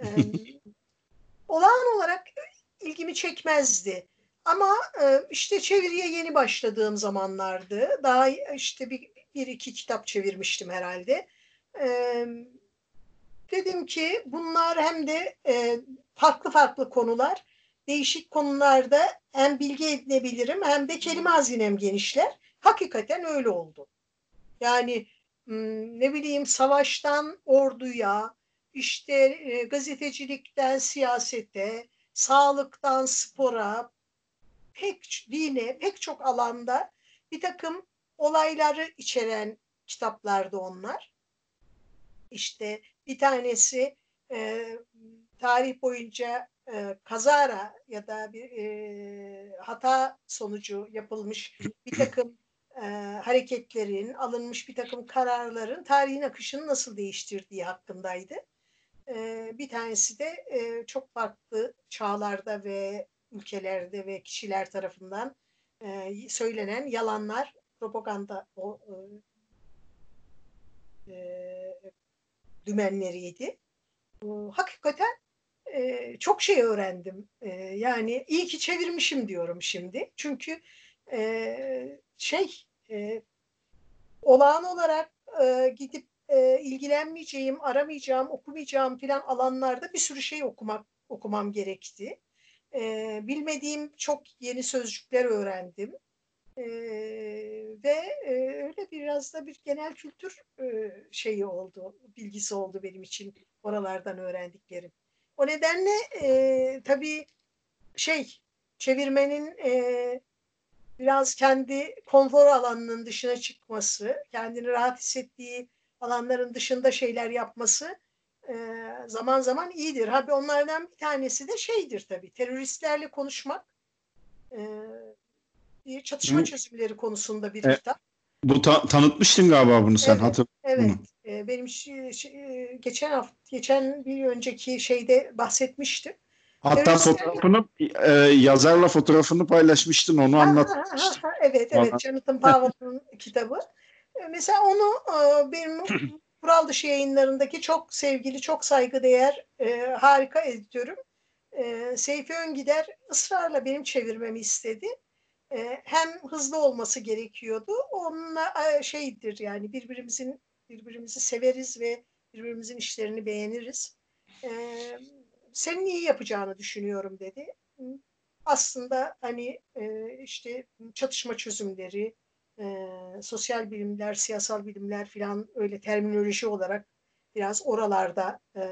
Ee, olağan olarak ilgimi çekmezdi. Ama e, işte çeviriye yeni başladığım zamanlardı. Daha işte bir, bir iki kitap çevirmiştim herhalde. Ee, dedim ki bunlar hem de e, farklı farklı konular, değişik konularda hem bilgi edinebilirim hem de kelime hazinem genişler. Hakikaten öyle oldu. Yani hmm, ne bileyim savaştan orduya, işte e, gazetecilikten siyasete, sağlıktan spora, pek dine, pek çok alanda bir takım olayları içeren kitaplardı onlar. İşte bir tanesi e, tarih boyunca e, kazara ya da bir e, hata sonucu yapılmış bir takım e, hareketlerin, alınmış bir takım kararların tarihin akışını nasıl değiştirdiği hakkındaydı. E, bir tanesi de e, çok farklı çağlarda ve ülkelerde ve kişiler tarafından e, söylenen yalanlar, propaganda o, e, dümenleriydi. E, hakikaten e, çok şey öğrendim. E, yani iyi ki çevirmişim diyorum şimdi. Çünkü e, şey e, olağan olarak e, gidip e, ilgilenmeyeceğim, aramayacağım, okumayacağım filan alanlarda bir sürü şey okumak okumam gerekti. E, bilmediğim çok yeni sözcükler öğrendim. E, ve e, öyle biraz da bir genel kültür e, şeyi oldu, bilgisi oldu benim için oralardan öğrendiklerim. O nedenle e, tabii şey çevirmenin e, biraz kendi konfor alanının dışına çıkması, kendini rahat hissettiği alanların dışında şeyler yapması e, zaman zaman iyidir. Abi onlardan bir tanesi de şeydir tabii. Teröristlerle konuşmak e, çatışma Hı. çözümleri konusunda bir e, kitap. Bu ta- tanıtmıştın galiba bunu sen evet, hatır. Evet. E, benim geçen hafta geçen bir önceki şeyde bahsetmiştim. Hatta fotoğrafını e, yazarla fotoğrafını paylaşmıştın onu anlatmıştın. evet evet Jonathan Powell'ın kitabı. E, mesela onu e, benim Kural dışı yayınlarındaki çok sevgili, çok saygıdeğer, e, harika editörüm e, Seyfi Öngider ısrarla benim çevirmemi istedi. E, hem hızlı olması gerekiyordu. Onunla e, şeydir yani birbirimizin birbirimizi severiz ve birbirimizin işlerini beğeniriz. E, senin iyi yapacağını düşünüyorum dedi. Aslında hani e, işte çatışma çözümleri, e, sosyal bilimler, siyasal bilimler filan öyle terminoloji olarak biraz oralarda e,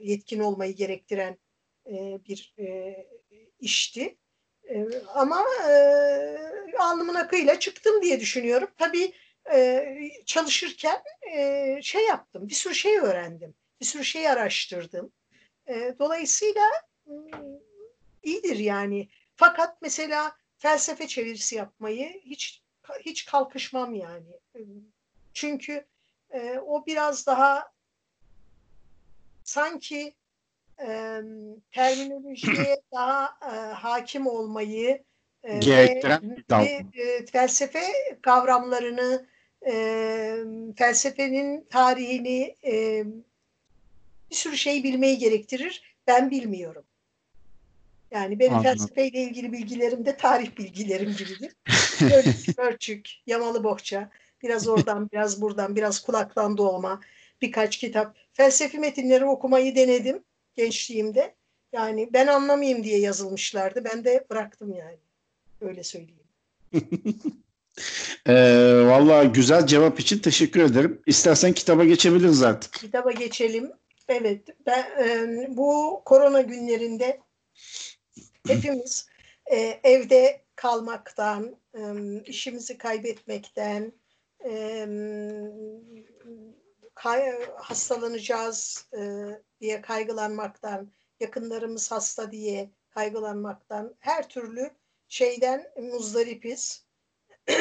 yetkin olmayı gerektiren e, bir e, işti. E, ama e, alnımın akıyla çıktım diye düşünüyorum. Tabii e, çalışırken e, şey yaptım, bir sürü şey öğrendim, bir sürü şey araştırdım. E, dolayısıyla e, iyidir yani. Fakat mesela felsefe çevirisi yapmayı hiç hiç kalkışmam yani. Çünkü e, o biraz daha sanki e, terminolojiye daha e, hakim olmayı e, gerektiren dal. E, felsefe kavramlarını e, felsefenin tarihini e, bir sürü şey bilmeyi gerektirir. Ben bilmiyorum. Yani benim Anladım. felsefeyle ilgili bilgilerim de tarih bilgilerim gibidir. Ölçük, ölçük, yamalı bohça, biraz oradan, biraz buradan, biraz kulaktan doğma, birkaç kitap. Felsefi metinleri okumayı denedim gençliğimde. Yani ben anlamayayım diye yazılmışlardı. Ben de bıraktım yani. Öyle söyleyeyim. e, Valla güzel cevap için teşekkür ederim. İstersen kitaba geçebiliriz artık. Kitaba geçelim. Evet. Ben, e, bu korona günlerinde hepimiz e, evde kalmaktan, e, işimizi kaybetmekten, e, kay, hastalanacağız e, diye kaygılanmaktan, yakınlarımız hasta diye kaygılanmaktan, her türlü şeyden muzdaripiz.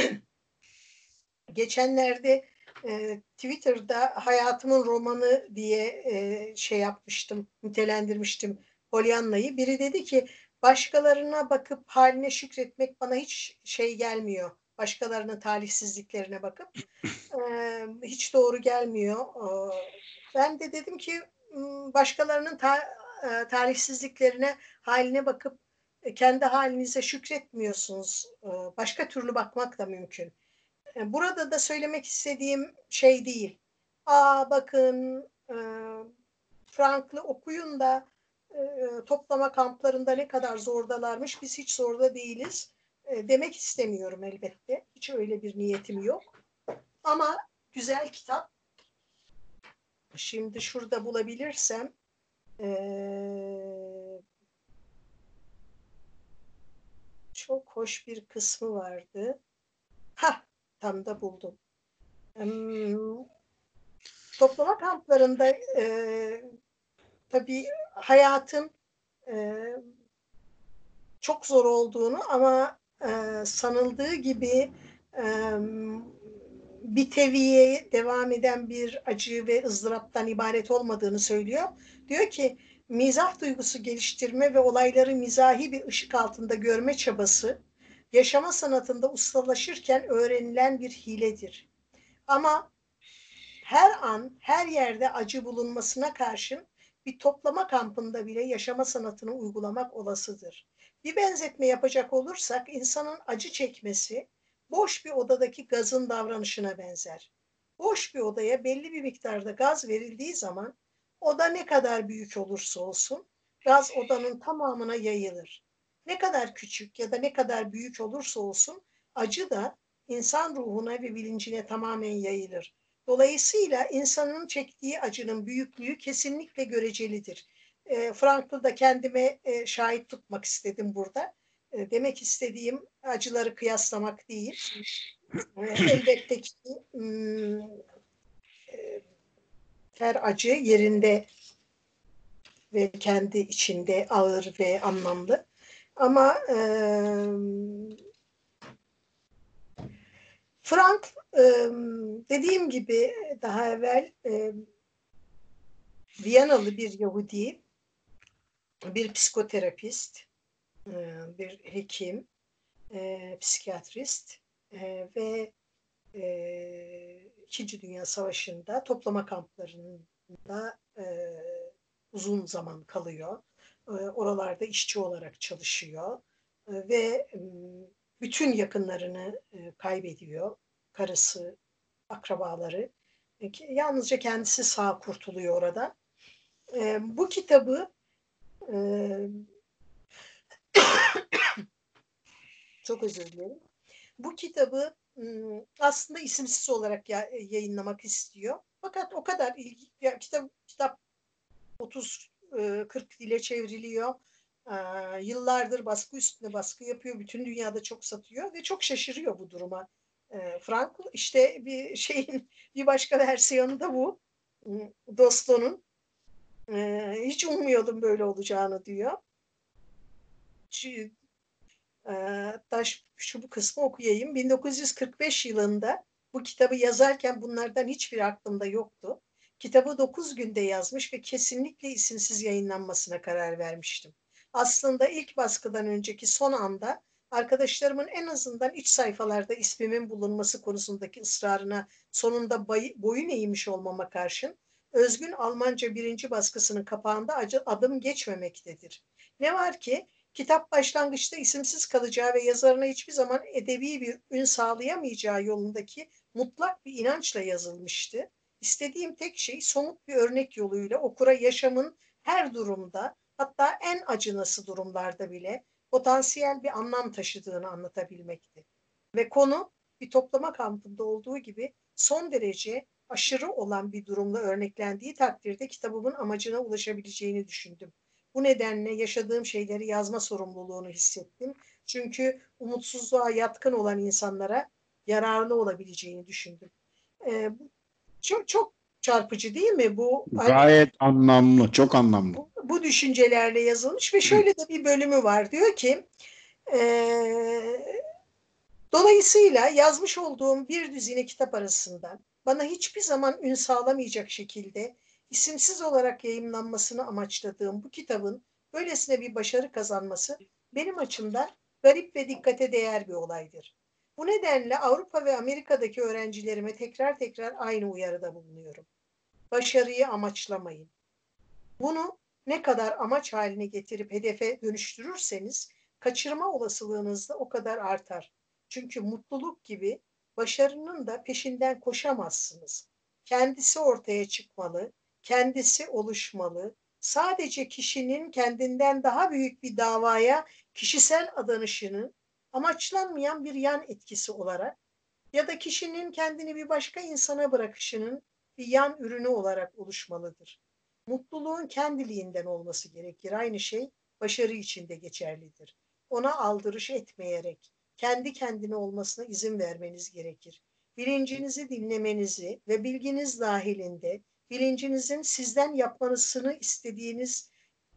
Geçenlerde e, Twitter'da hayatımın romanı diye e, şey yapmıştım, nitelendirmiştim Pollyanna'yı. Biri dedi ki başkalarına bakıp haline şükretmek bana hiç şey gelmiyor. Başkalarının talihsizliklerine bakıp e, hiç doğru gelmiyor. E, ben de dedim ki başkalarının ta, e, talihsizliklerine haline bakıp e, kendi halinize şükretmiyorsunuz. E, başka türlü bakmak da mümkün. E, burada da söylemek istediğim şey değil. Aa bakın e, Frank'lı okuyun da e, toplama kamplarında ne kadar zordalarmış biz hiç zorda değiliz e, demek istemiyorum elbette. Hiç öyle bir niyetim yok. Ama güzel kitap. Şimdi şurada bulabilirsem ee, çok hoş bir kısmı vardı. Ha, tam da buldum. Hmm, toplama kamplarında e, tabii hayatın e, çok zor olduğunu ama e, sanıldığı gibi e, bir teviye devam eden bir acı ve ızdıraptan ibaret olmadığını söylüyor. Diyor ki mizah duygusu geliştirme ve olayları mizahi bir ışık altında görme çabası yaşama sanatında ustalaşırken öğrenilen bir hiledir. Ama her an, her yerde acı bulunmasına karşın bir toplama kampında bile yaşama sanatını uygulamak olasıdır. Bir benzetme yapacak olursak insanın acı çekmesi boş bir odadaki gazın davranışına benzer. Boş bir odaya belli bir miktarda gaz verildiği zaman oda ne kadar büyük olursa olsun gaz odanın tamamına yayılır. Ne kadar küçük ya da ne kadar büyük olursa olsun acı da insan ruhuna ve bilincine tamamen yayılır. Dolayısıyla insanın çektiği acının büyüklüğü kesinlikle görecelidir. E, Franklı da kendime e, şahit tutmak istedim burada. E, demek istediğim acıları kıyaslamak değil. E, elbette ki hmm, e, her acı yerinde ve kendi içinde ağır ve anlamlı. Ama e, Frank dediğim gibi daha evvel Viyanalı bir Yahudi, bir psikoterapist, bir hekim, psikiyatrist ve İkinci Dünya Savaşı'nda toplama kamplarında uzun zaman kalıyor. Oralarda işçi olarak çalışıyor ve bütün yakınlarını e, kaybediyor. Karısı, akrabaları. E, yalnızca kendisi sağ kurtuluyor orada. E, bu kitabı çok özür dilerim. Bu kitabı aslında isimsiz olarak yayınlamak istiyor. Fakat o kadar ilgi, ya kitap kitap 30 40 dile çevriliyor yıllardır baskı üstüne baskı yapıyor. Bütün dünyada çok satıyor ve çok şaşırıyor bu duruma. E, Frank işte bir şeyin bir başka versiyonu da bu. Doston'un e, hiç ummuyordum böyle olacağını diyor. Şu, şu bu kısmı okuyayım. 1945 yılında bu kitabı yazarken bunlardan hiçbir aklımda yoktu. Kitabı 9 günde yazmış ve kesinlikle isimsiz yayınlanmasına karar vermiştim aslında ilk baskıdan önceki son anda arkadaşlarımın en azından iç sayfalarda ismimin bulunması konusundaki ısrarına sonunda boyun eğmiş olmama karşın Özgün Almanca birinci baskısının kapağında adım geçmemektedir. Ne var ki kitap başlangıçta isimsiz kalacağı ve yazarına hiçbir zaman edebi bir ün sağlayamayacağı yolundaki mutlak bir inançla yazılmıştı. İstediğim tek şey somut bir örnek yoluyla okura yaşamın her durumda hatta en acınası durumlarda bile potansiyel bir anlam taşıdığını anlatabilmekti. Ve konu bir toplama kampında olduğu gibi son derece aşırı olan bir durumla örneklendiği takdirde kitabımın amacına ulaşabileceğini düşündüm. Bu nedenle yaşadığım şeyleri yazma sorumluluğunu hissettim. Çünkü umutsuzluğa yatkın olan insanlara yararlı olabileceğini düşündüm. Ee, çok çok çarpıcı değil mi bu? Gayet hani, anlamlı, çok anlamlı. Bu, bu düşüncelerle yazılmış ve şöyle de bir bölümü var. Diyor ki e, dolayısıyla yazmış olduğum bir düzine kitap arasından bana hiçbir zaman ün sağlamayacak şekilde isimsiz olarak yayımlanmasını amaçladığım bu kitabın böylesine bir başarı kazanması benim açımdan garip ve dikkate değer bir olaydır. Bu nedenle Avrupa ve Amerika'daki öğrencilerime tekrar tekrar aynı uyarıda bulunuyorum. Başarıyı amaçlamayın. Bunu ne kadar amaç haline getirip hedefe dönüştürürseniz kaçırma olasılığınız da o kadar artar. Çünkü mutluluk gibi başarının da peşinden koşamazsınız. Kendisi ortaya çıkmalı, kendisi oluşmalı. Sadece kişinin kendinden daha büyük bir davaya kişisel adanışının amaçlanmayan bir yan etkisi olarak ya da kişinin kendini bir başka insana bırakışının bir yan ürünü olarak oluşmalıdır. Mutluluğun kendiliğinden olması gerekir. Aynı şey başarı için de geçerlidir. Ona aldırış etmeyerek kendi kendine olmasına izin vermeniz gerekir. Bilincinizi dinlemenizi ve bilginiz dahilinde bilincinizin sizden yapmanızını istediğiniz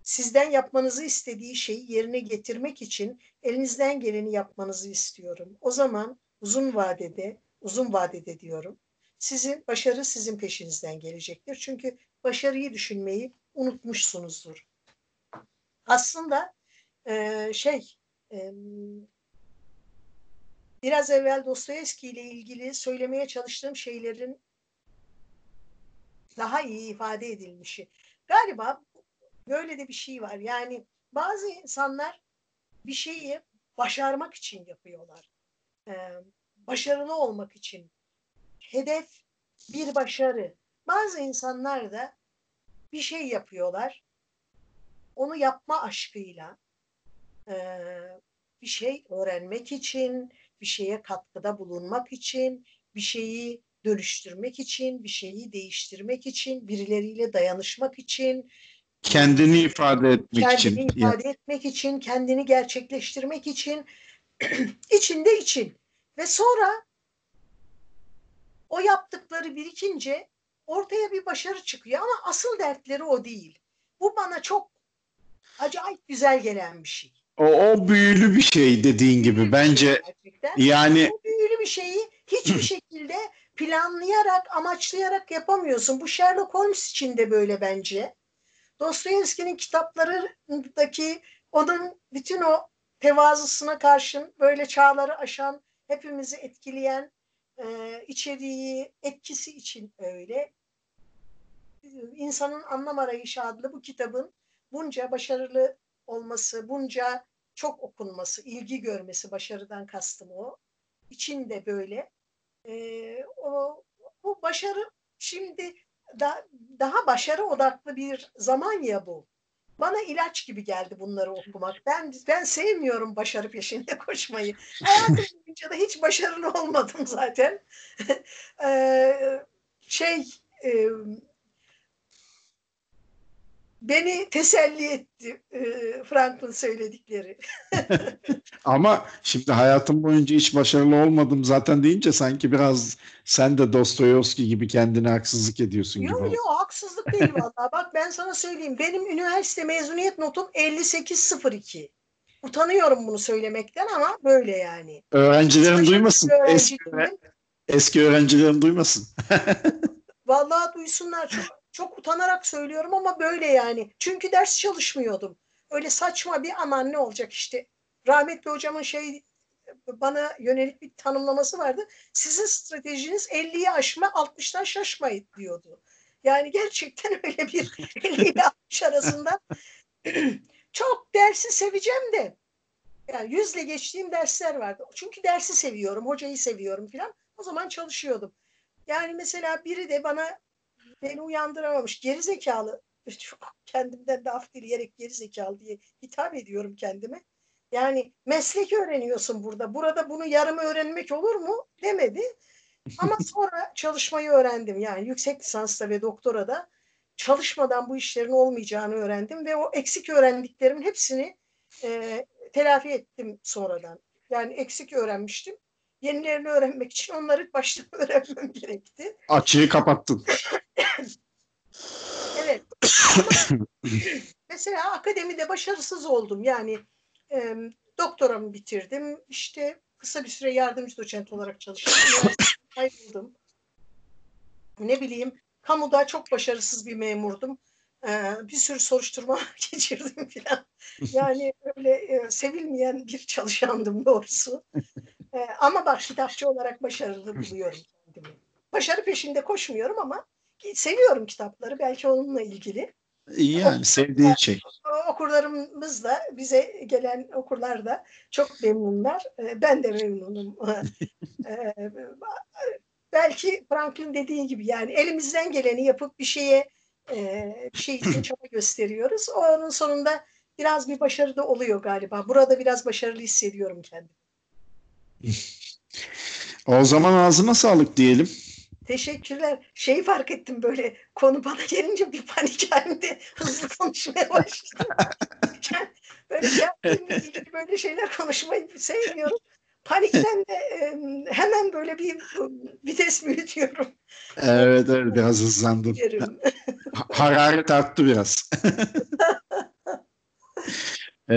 sizden yapmanızı istediği şeyi yerine getirmek için elinizden geleni yapmanızı istiyorum. O zaman uzun vadede, uzun vadede diyorum. Sizin başarı sizin peşinizden gelecektir. Çünkü başarıyı düşünmeyi unutmuşsunuzdur. Aslında e, şey e, biraz evvel Dostoyevski ile ilgili söylemeye çalıştığım şeylerin daha iyi ifade edilmişi. Galiba böyle de bir şey var. Yani bazı insanlar bir şeyi başarmak için yapıyorlar. Ee, başarılı olmak için. Hedef bir başarı. Bazı insanlar da bir şey yapıyorlar. Onu yapma aşkıyla e, bir şey öğrenmek için, bir şeye katkıda bulunmak için, bir şeyi dönüştürmek için, bir şeyi değiştirmek için, birileriyle dayanışmak için, kendini ifade etmek kendini için. Kendini ifade etmek için, kendini gerçekleştirmek için, içinde için. Ve sonra o yaptıkları birikince ortaya bir başarı çıkıyor ama asıl dertleri o değil. Bu bana çok acayip güzel gelen bir şey. O, o büyülü bir şey dediğin gibi Büyülü bence bir şey gerçekten. yani Bu büyülü bir şeyi hiçbir şekilde planlayarak, amaçlayarak yapamıyorsun. Bu Sherlock Holmes için de böyle bence. Dostoyevski'nin kitaplarındaki onun bütün o tevazusuna karşın böyle çağları aşan, hepimizi etkileyen e, içeriği, etkisi için öyle. İnsanın Anlam Arayışı adlı bu kitabın bunca başarılı olması, bunca çok okunması, ilgi görmesi, başarıdan kastım o. İçinde böyle. E, o, bu başarı şimdi da, daha başarı odaklı bir zaman ya bu. Bana ilaç gibi geldi bunları okumak. Ben ben sevmiyorum başarı peşinde koşmayı. Hayatım boyunca da hiç başarılı olmadım zaten. ee, şey e, beni teselli etti e, Frank'ın söyledikleri. ama şimdi hayatım boyunca hiç başarılı olmadım zaten deyince sanki biraz sen de Dostoyevski gibi kendine haksızlık ediyorsun yok, gibi. Yok yok haksızlık değil vallahi. Bak ben sana söyleyeyim. Benim üniversite mezuniyet notum 58.02. Utanıyorum bunu söylemekten ama böyle yani. Öğrencilerin duymasın. Eski, eski öğrencilerin duymasın. Vallahi duysunlar çok, çok utanarak söylüyorum ama böyle yani. Çünkü ders çalışmıyordum. Öyle saçma bir aman ne olacak işte. Rahmetli hocamın şey bana yönelik bir tanımlaması vardı. Sizin stratejiniz 50'yi aşma 60'tan şaşmayın diyordu. Yani gerçekten öyle bir 50 ile 60 arasında çok dersi seveceğim de yani yüzle geçtiğim dersler vardı. Çünkü dersi seviyorum, hocayı seviyorum filan. O zaman çalışıyordum. Yani mesela biri de bana beni uyandıramamış. Geri zekalı. Kendimden de af dileyerek geri zekalı diye hitap ediyorum kendime. Yani meslek öğreniyorsun burada. Burada bunu yarım öğrenmek olur mu? Demedi. Ama sonra çalışmayı öğrendim. Yani yüksek lisansta ve doktorada çalışmadan bu işlerin olmayacağını öğrendim ve o eksik öğrendiklerimin hepsini e, telafi ettim sonradan. Yani eksik öğrenmiştim. Yenilerini öğrenmek için onları baştan öğrenmem gerekti. Açığı kapattın. evet. mesela akademide başarısız oldum. Yani e, doktoramı bitirdim. İşte kısa bir süre yardımcı doçent olarak çalıştım. Ayrıldım. Ne bileyim kamuda çok başarısız bir memurdum. Ee, bir sürü soruşturma geçirdim filan. Yani öyle e, sevilmeyen bir çalışandım doğrusu. Ee, ama bak kitapçı olarak başarılı buluyorum kendimi. Başarı peşinde koşmuyorum ama seviyorum kitapları. Belki onunla ilgili. Yani sevdiğin şey. Okurlarımız da bize gelen okurlar da çok memnunlar. Ben de memnunum. Belki Franklin dediği gibi yani elimizden geleni yapıp bir şeye bir şey için çaba gösteriyoruz. Onun sonunda biraz bir başarı da oluyor galiba. Burada biraz başarılı hissediyorum kendimi. O zaman ağzına sağlık diyelim. Teşekkürler. Şeyi fark ettim böyle konu bana gelince bir panik halinde hızlı konuşmaya başladım. Böyle ilgili böyle şeyler konuşmayı sevmiyorum. Panikten de hemen böyle bir vites büyütüyorum. Evet evet biraz hızlandım. Hararet arttı biraz. Ee,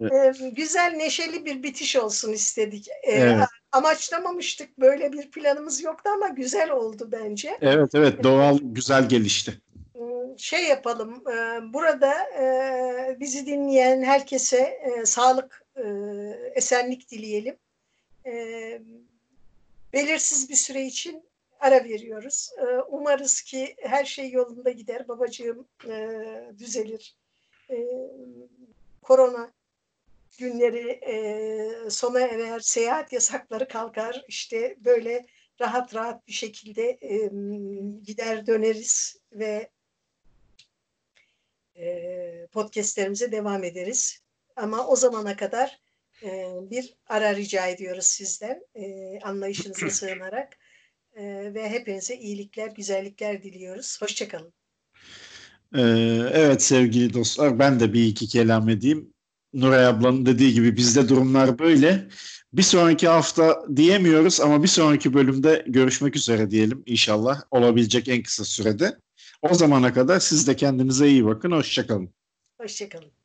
E, güzel neşeli bir bitiş olsun istedik. E, Evet. Amaçlamamıştık böyle bir planımız yoktu ama güzel oldu bence. evet evet doğal güzel gelişti. şey yapalım. e, Burada e, bizi dinleyen herkese e, sağlık, e, esenlik dileyelim. E, Belirsiz bir süre için ara veriyoruz. E, Umarız ki her şey yolunda gider. Babacığım e, düzelir. E, Korona günleri e, sona erer, seyahat yasakları kalkar. İşte böyle rahat rahat bir şekilde e, gider döneriz ve e, podcastlerimize devam ederiz. Ama o zamana kadar e, bir ara rica ediyoruz sizden e, anlayışınıza sığınarak E, ve hepinize iyilikler, güzellikler diliyoruz. Hoşçakalın. Ee, evet sevgili dostlar ben de bir iki kelam edeyim. Nuray ablanın dediği gibi bizde durumlar böyle. Bir sonraki hafta diyemiyoruz ama bir sonraki bölümde görüşmek üzere diyelim inşallah olabilecek en kısa sürede. O zamana kadar siz de kendinize iyi bakın. Hoşçakalın. Hoşçakalın.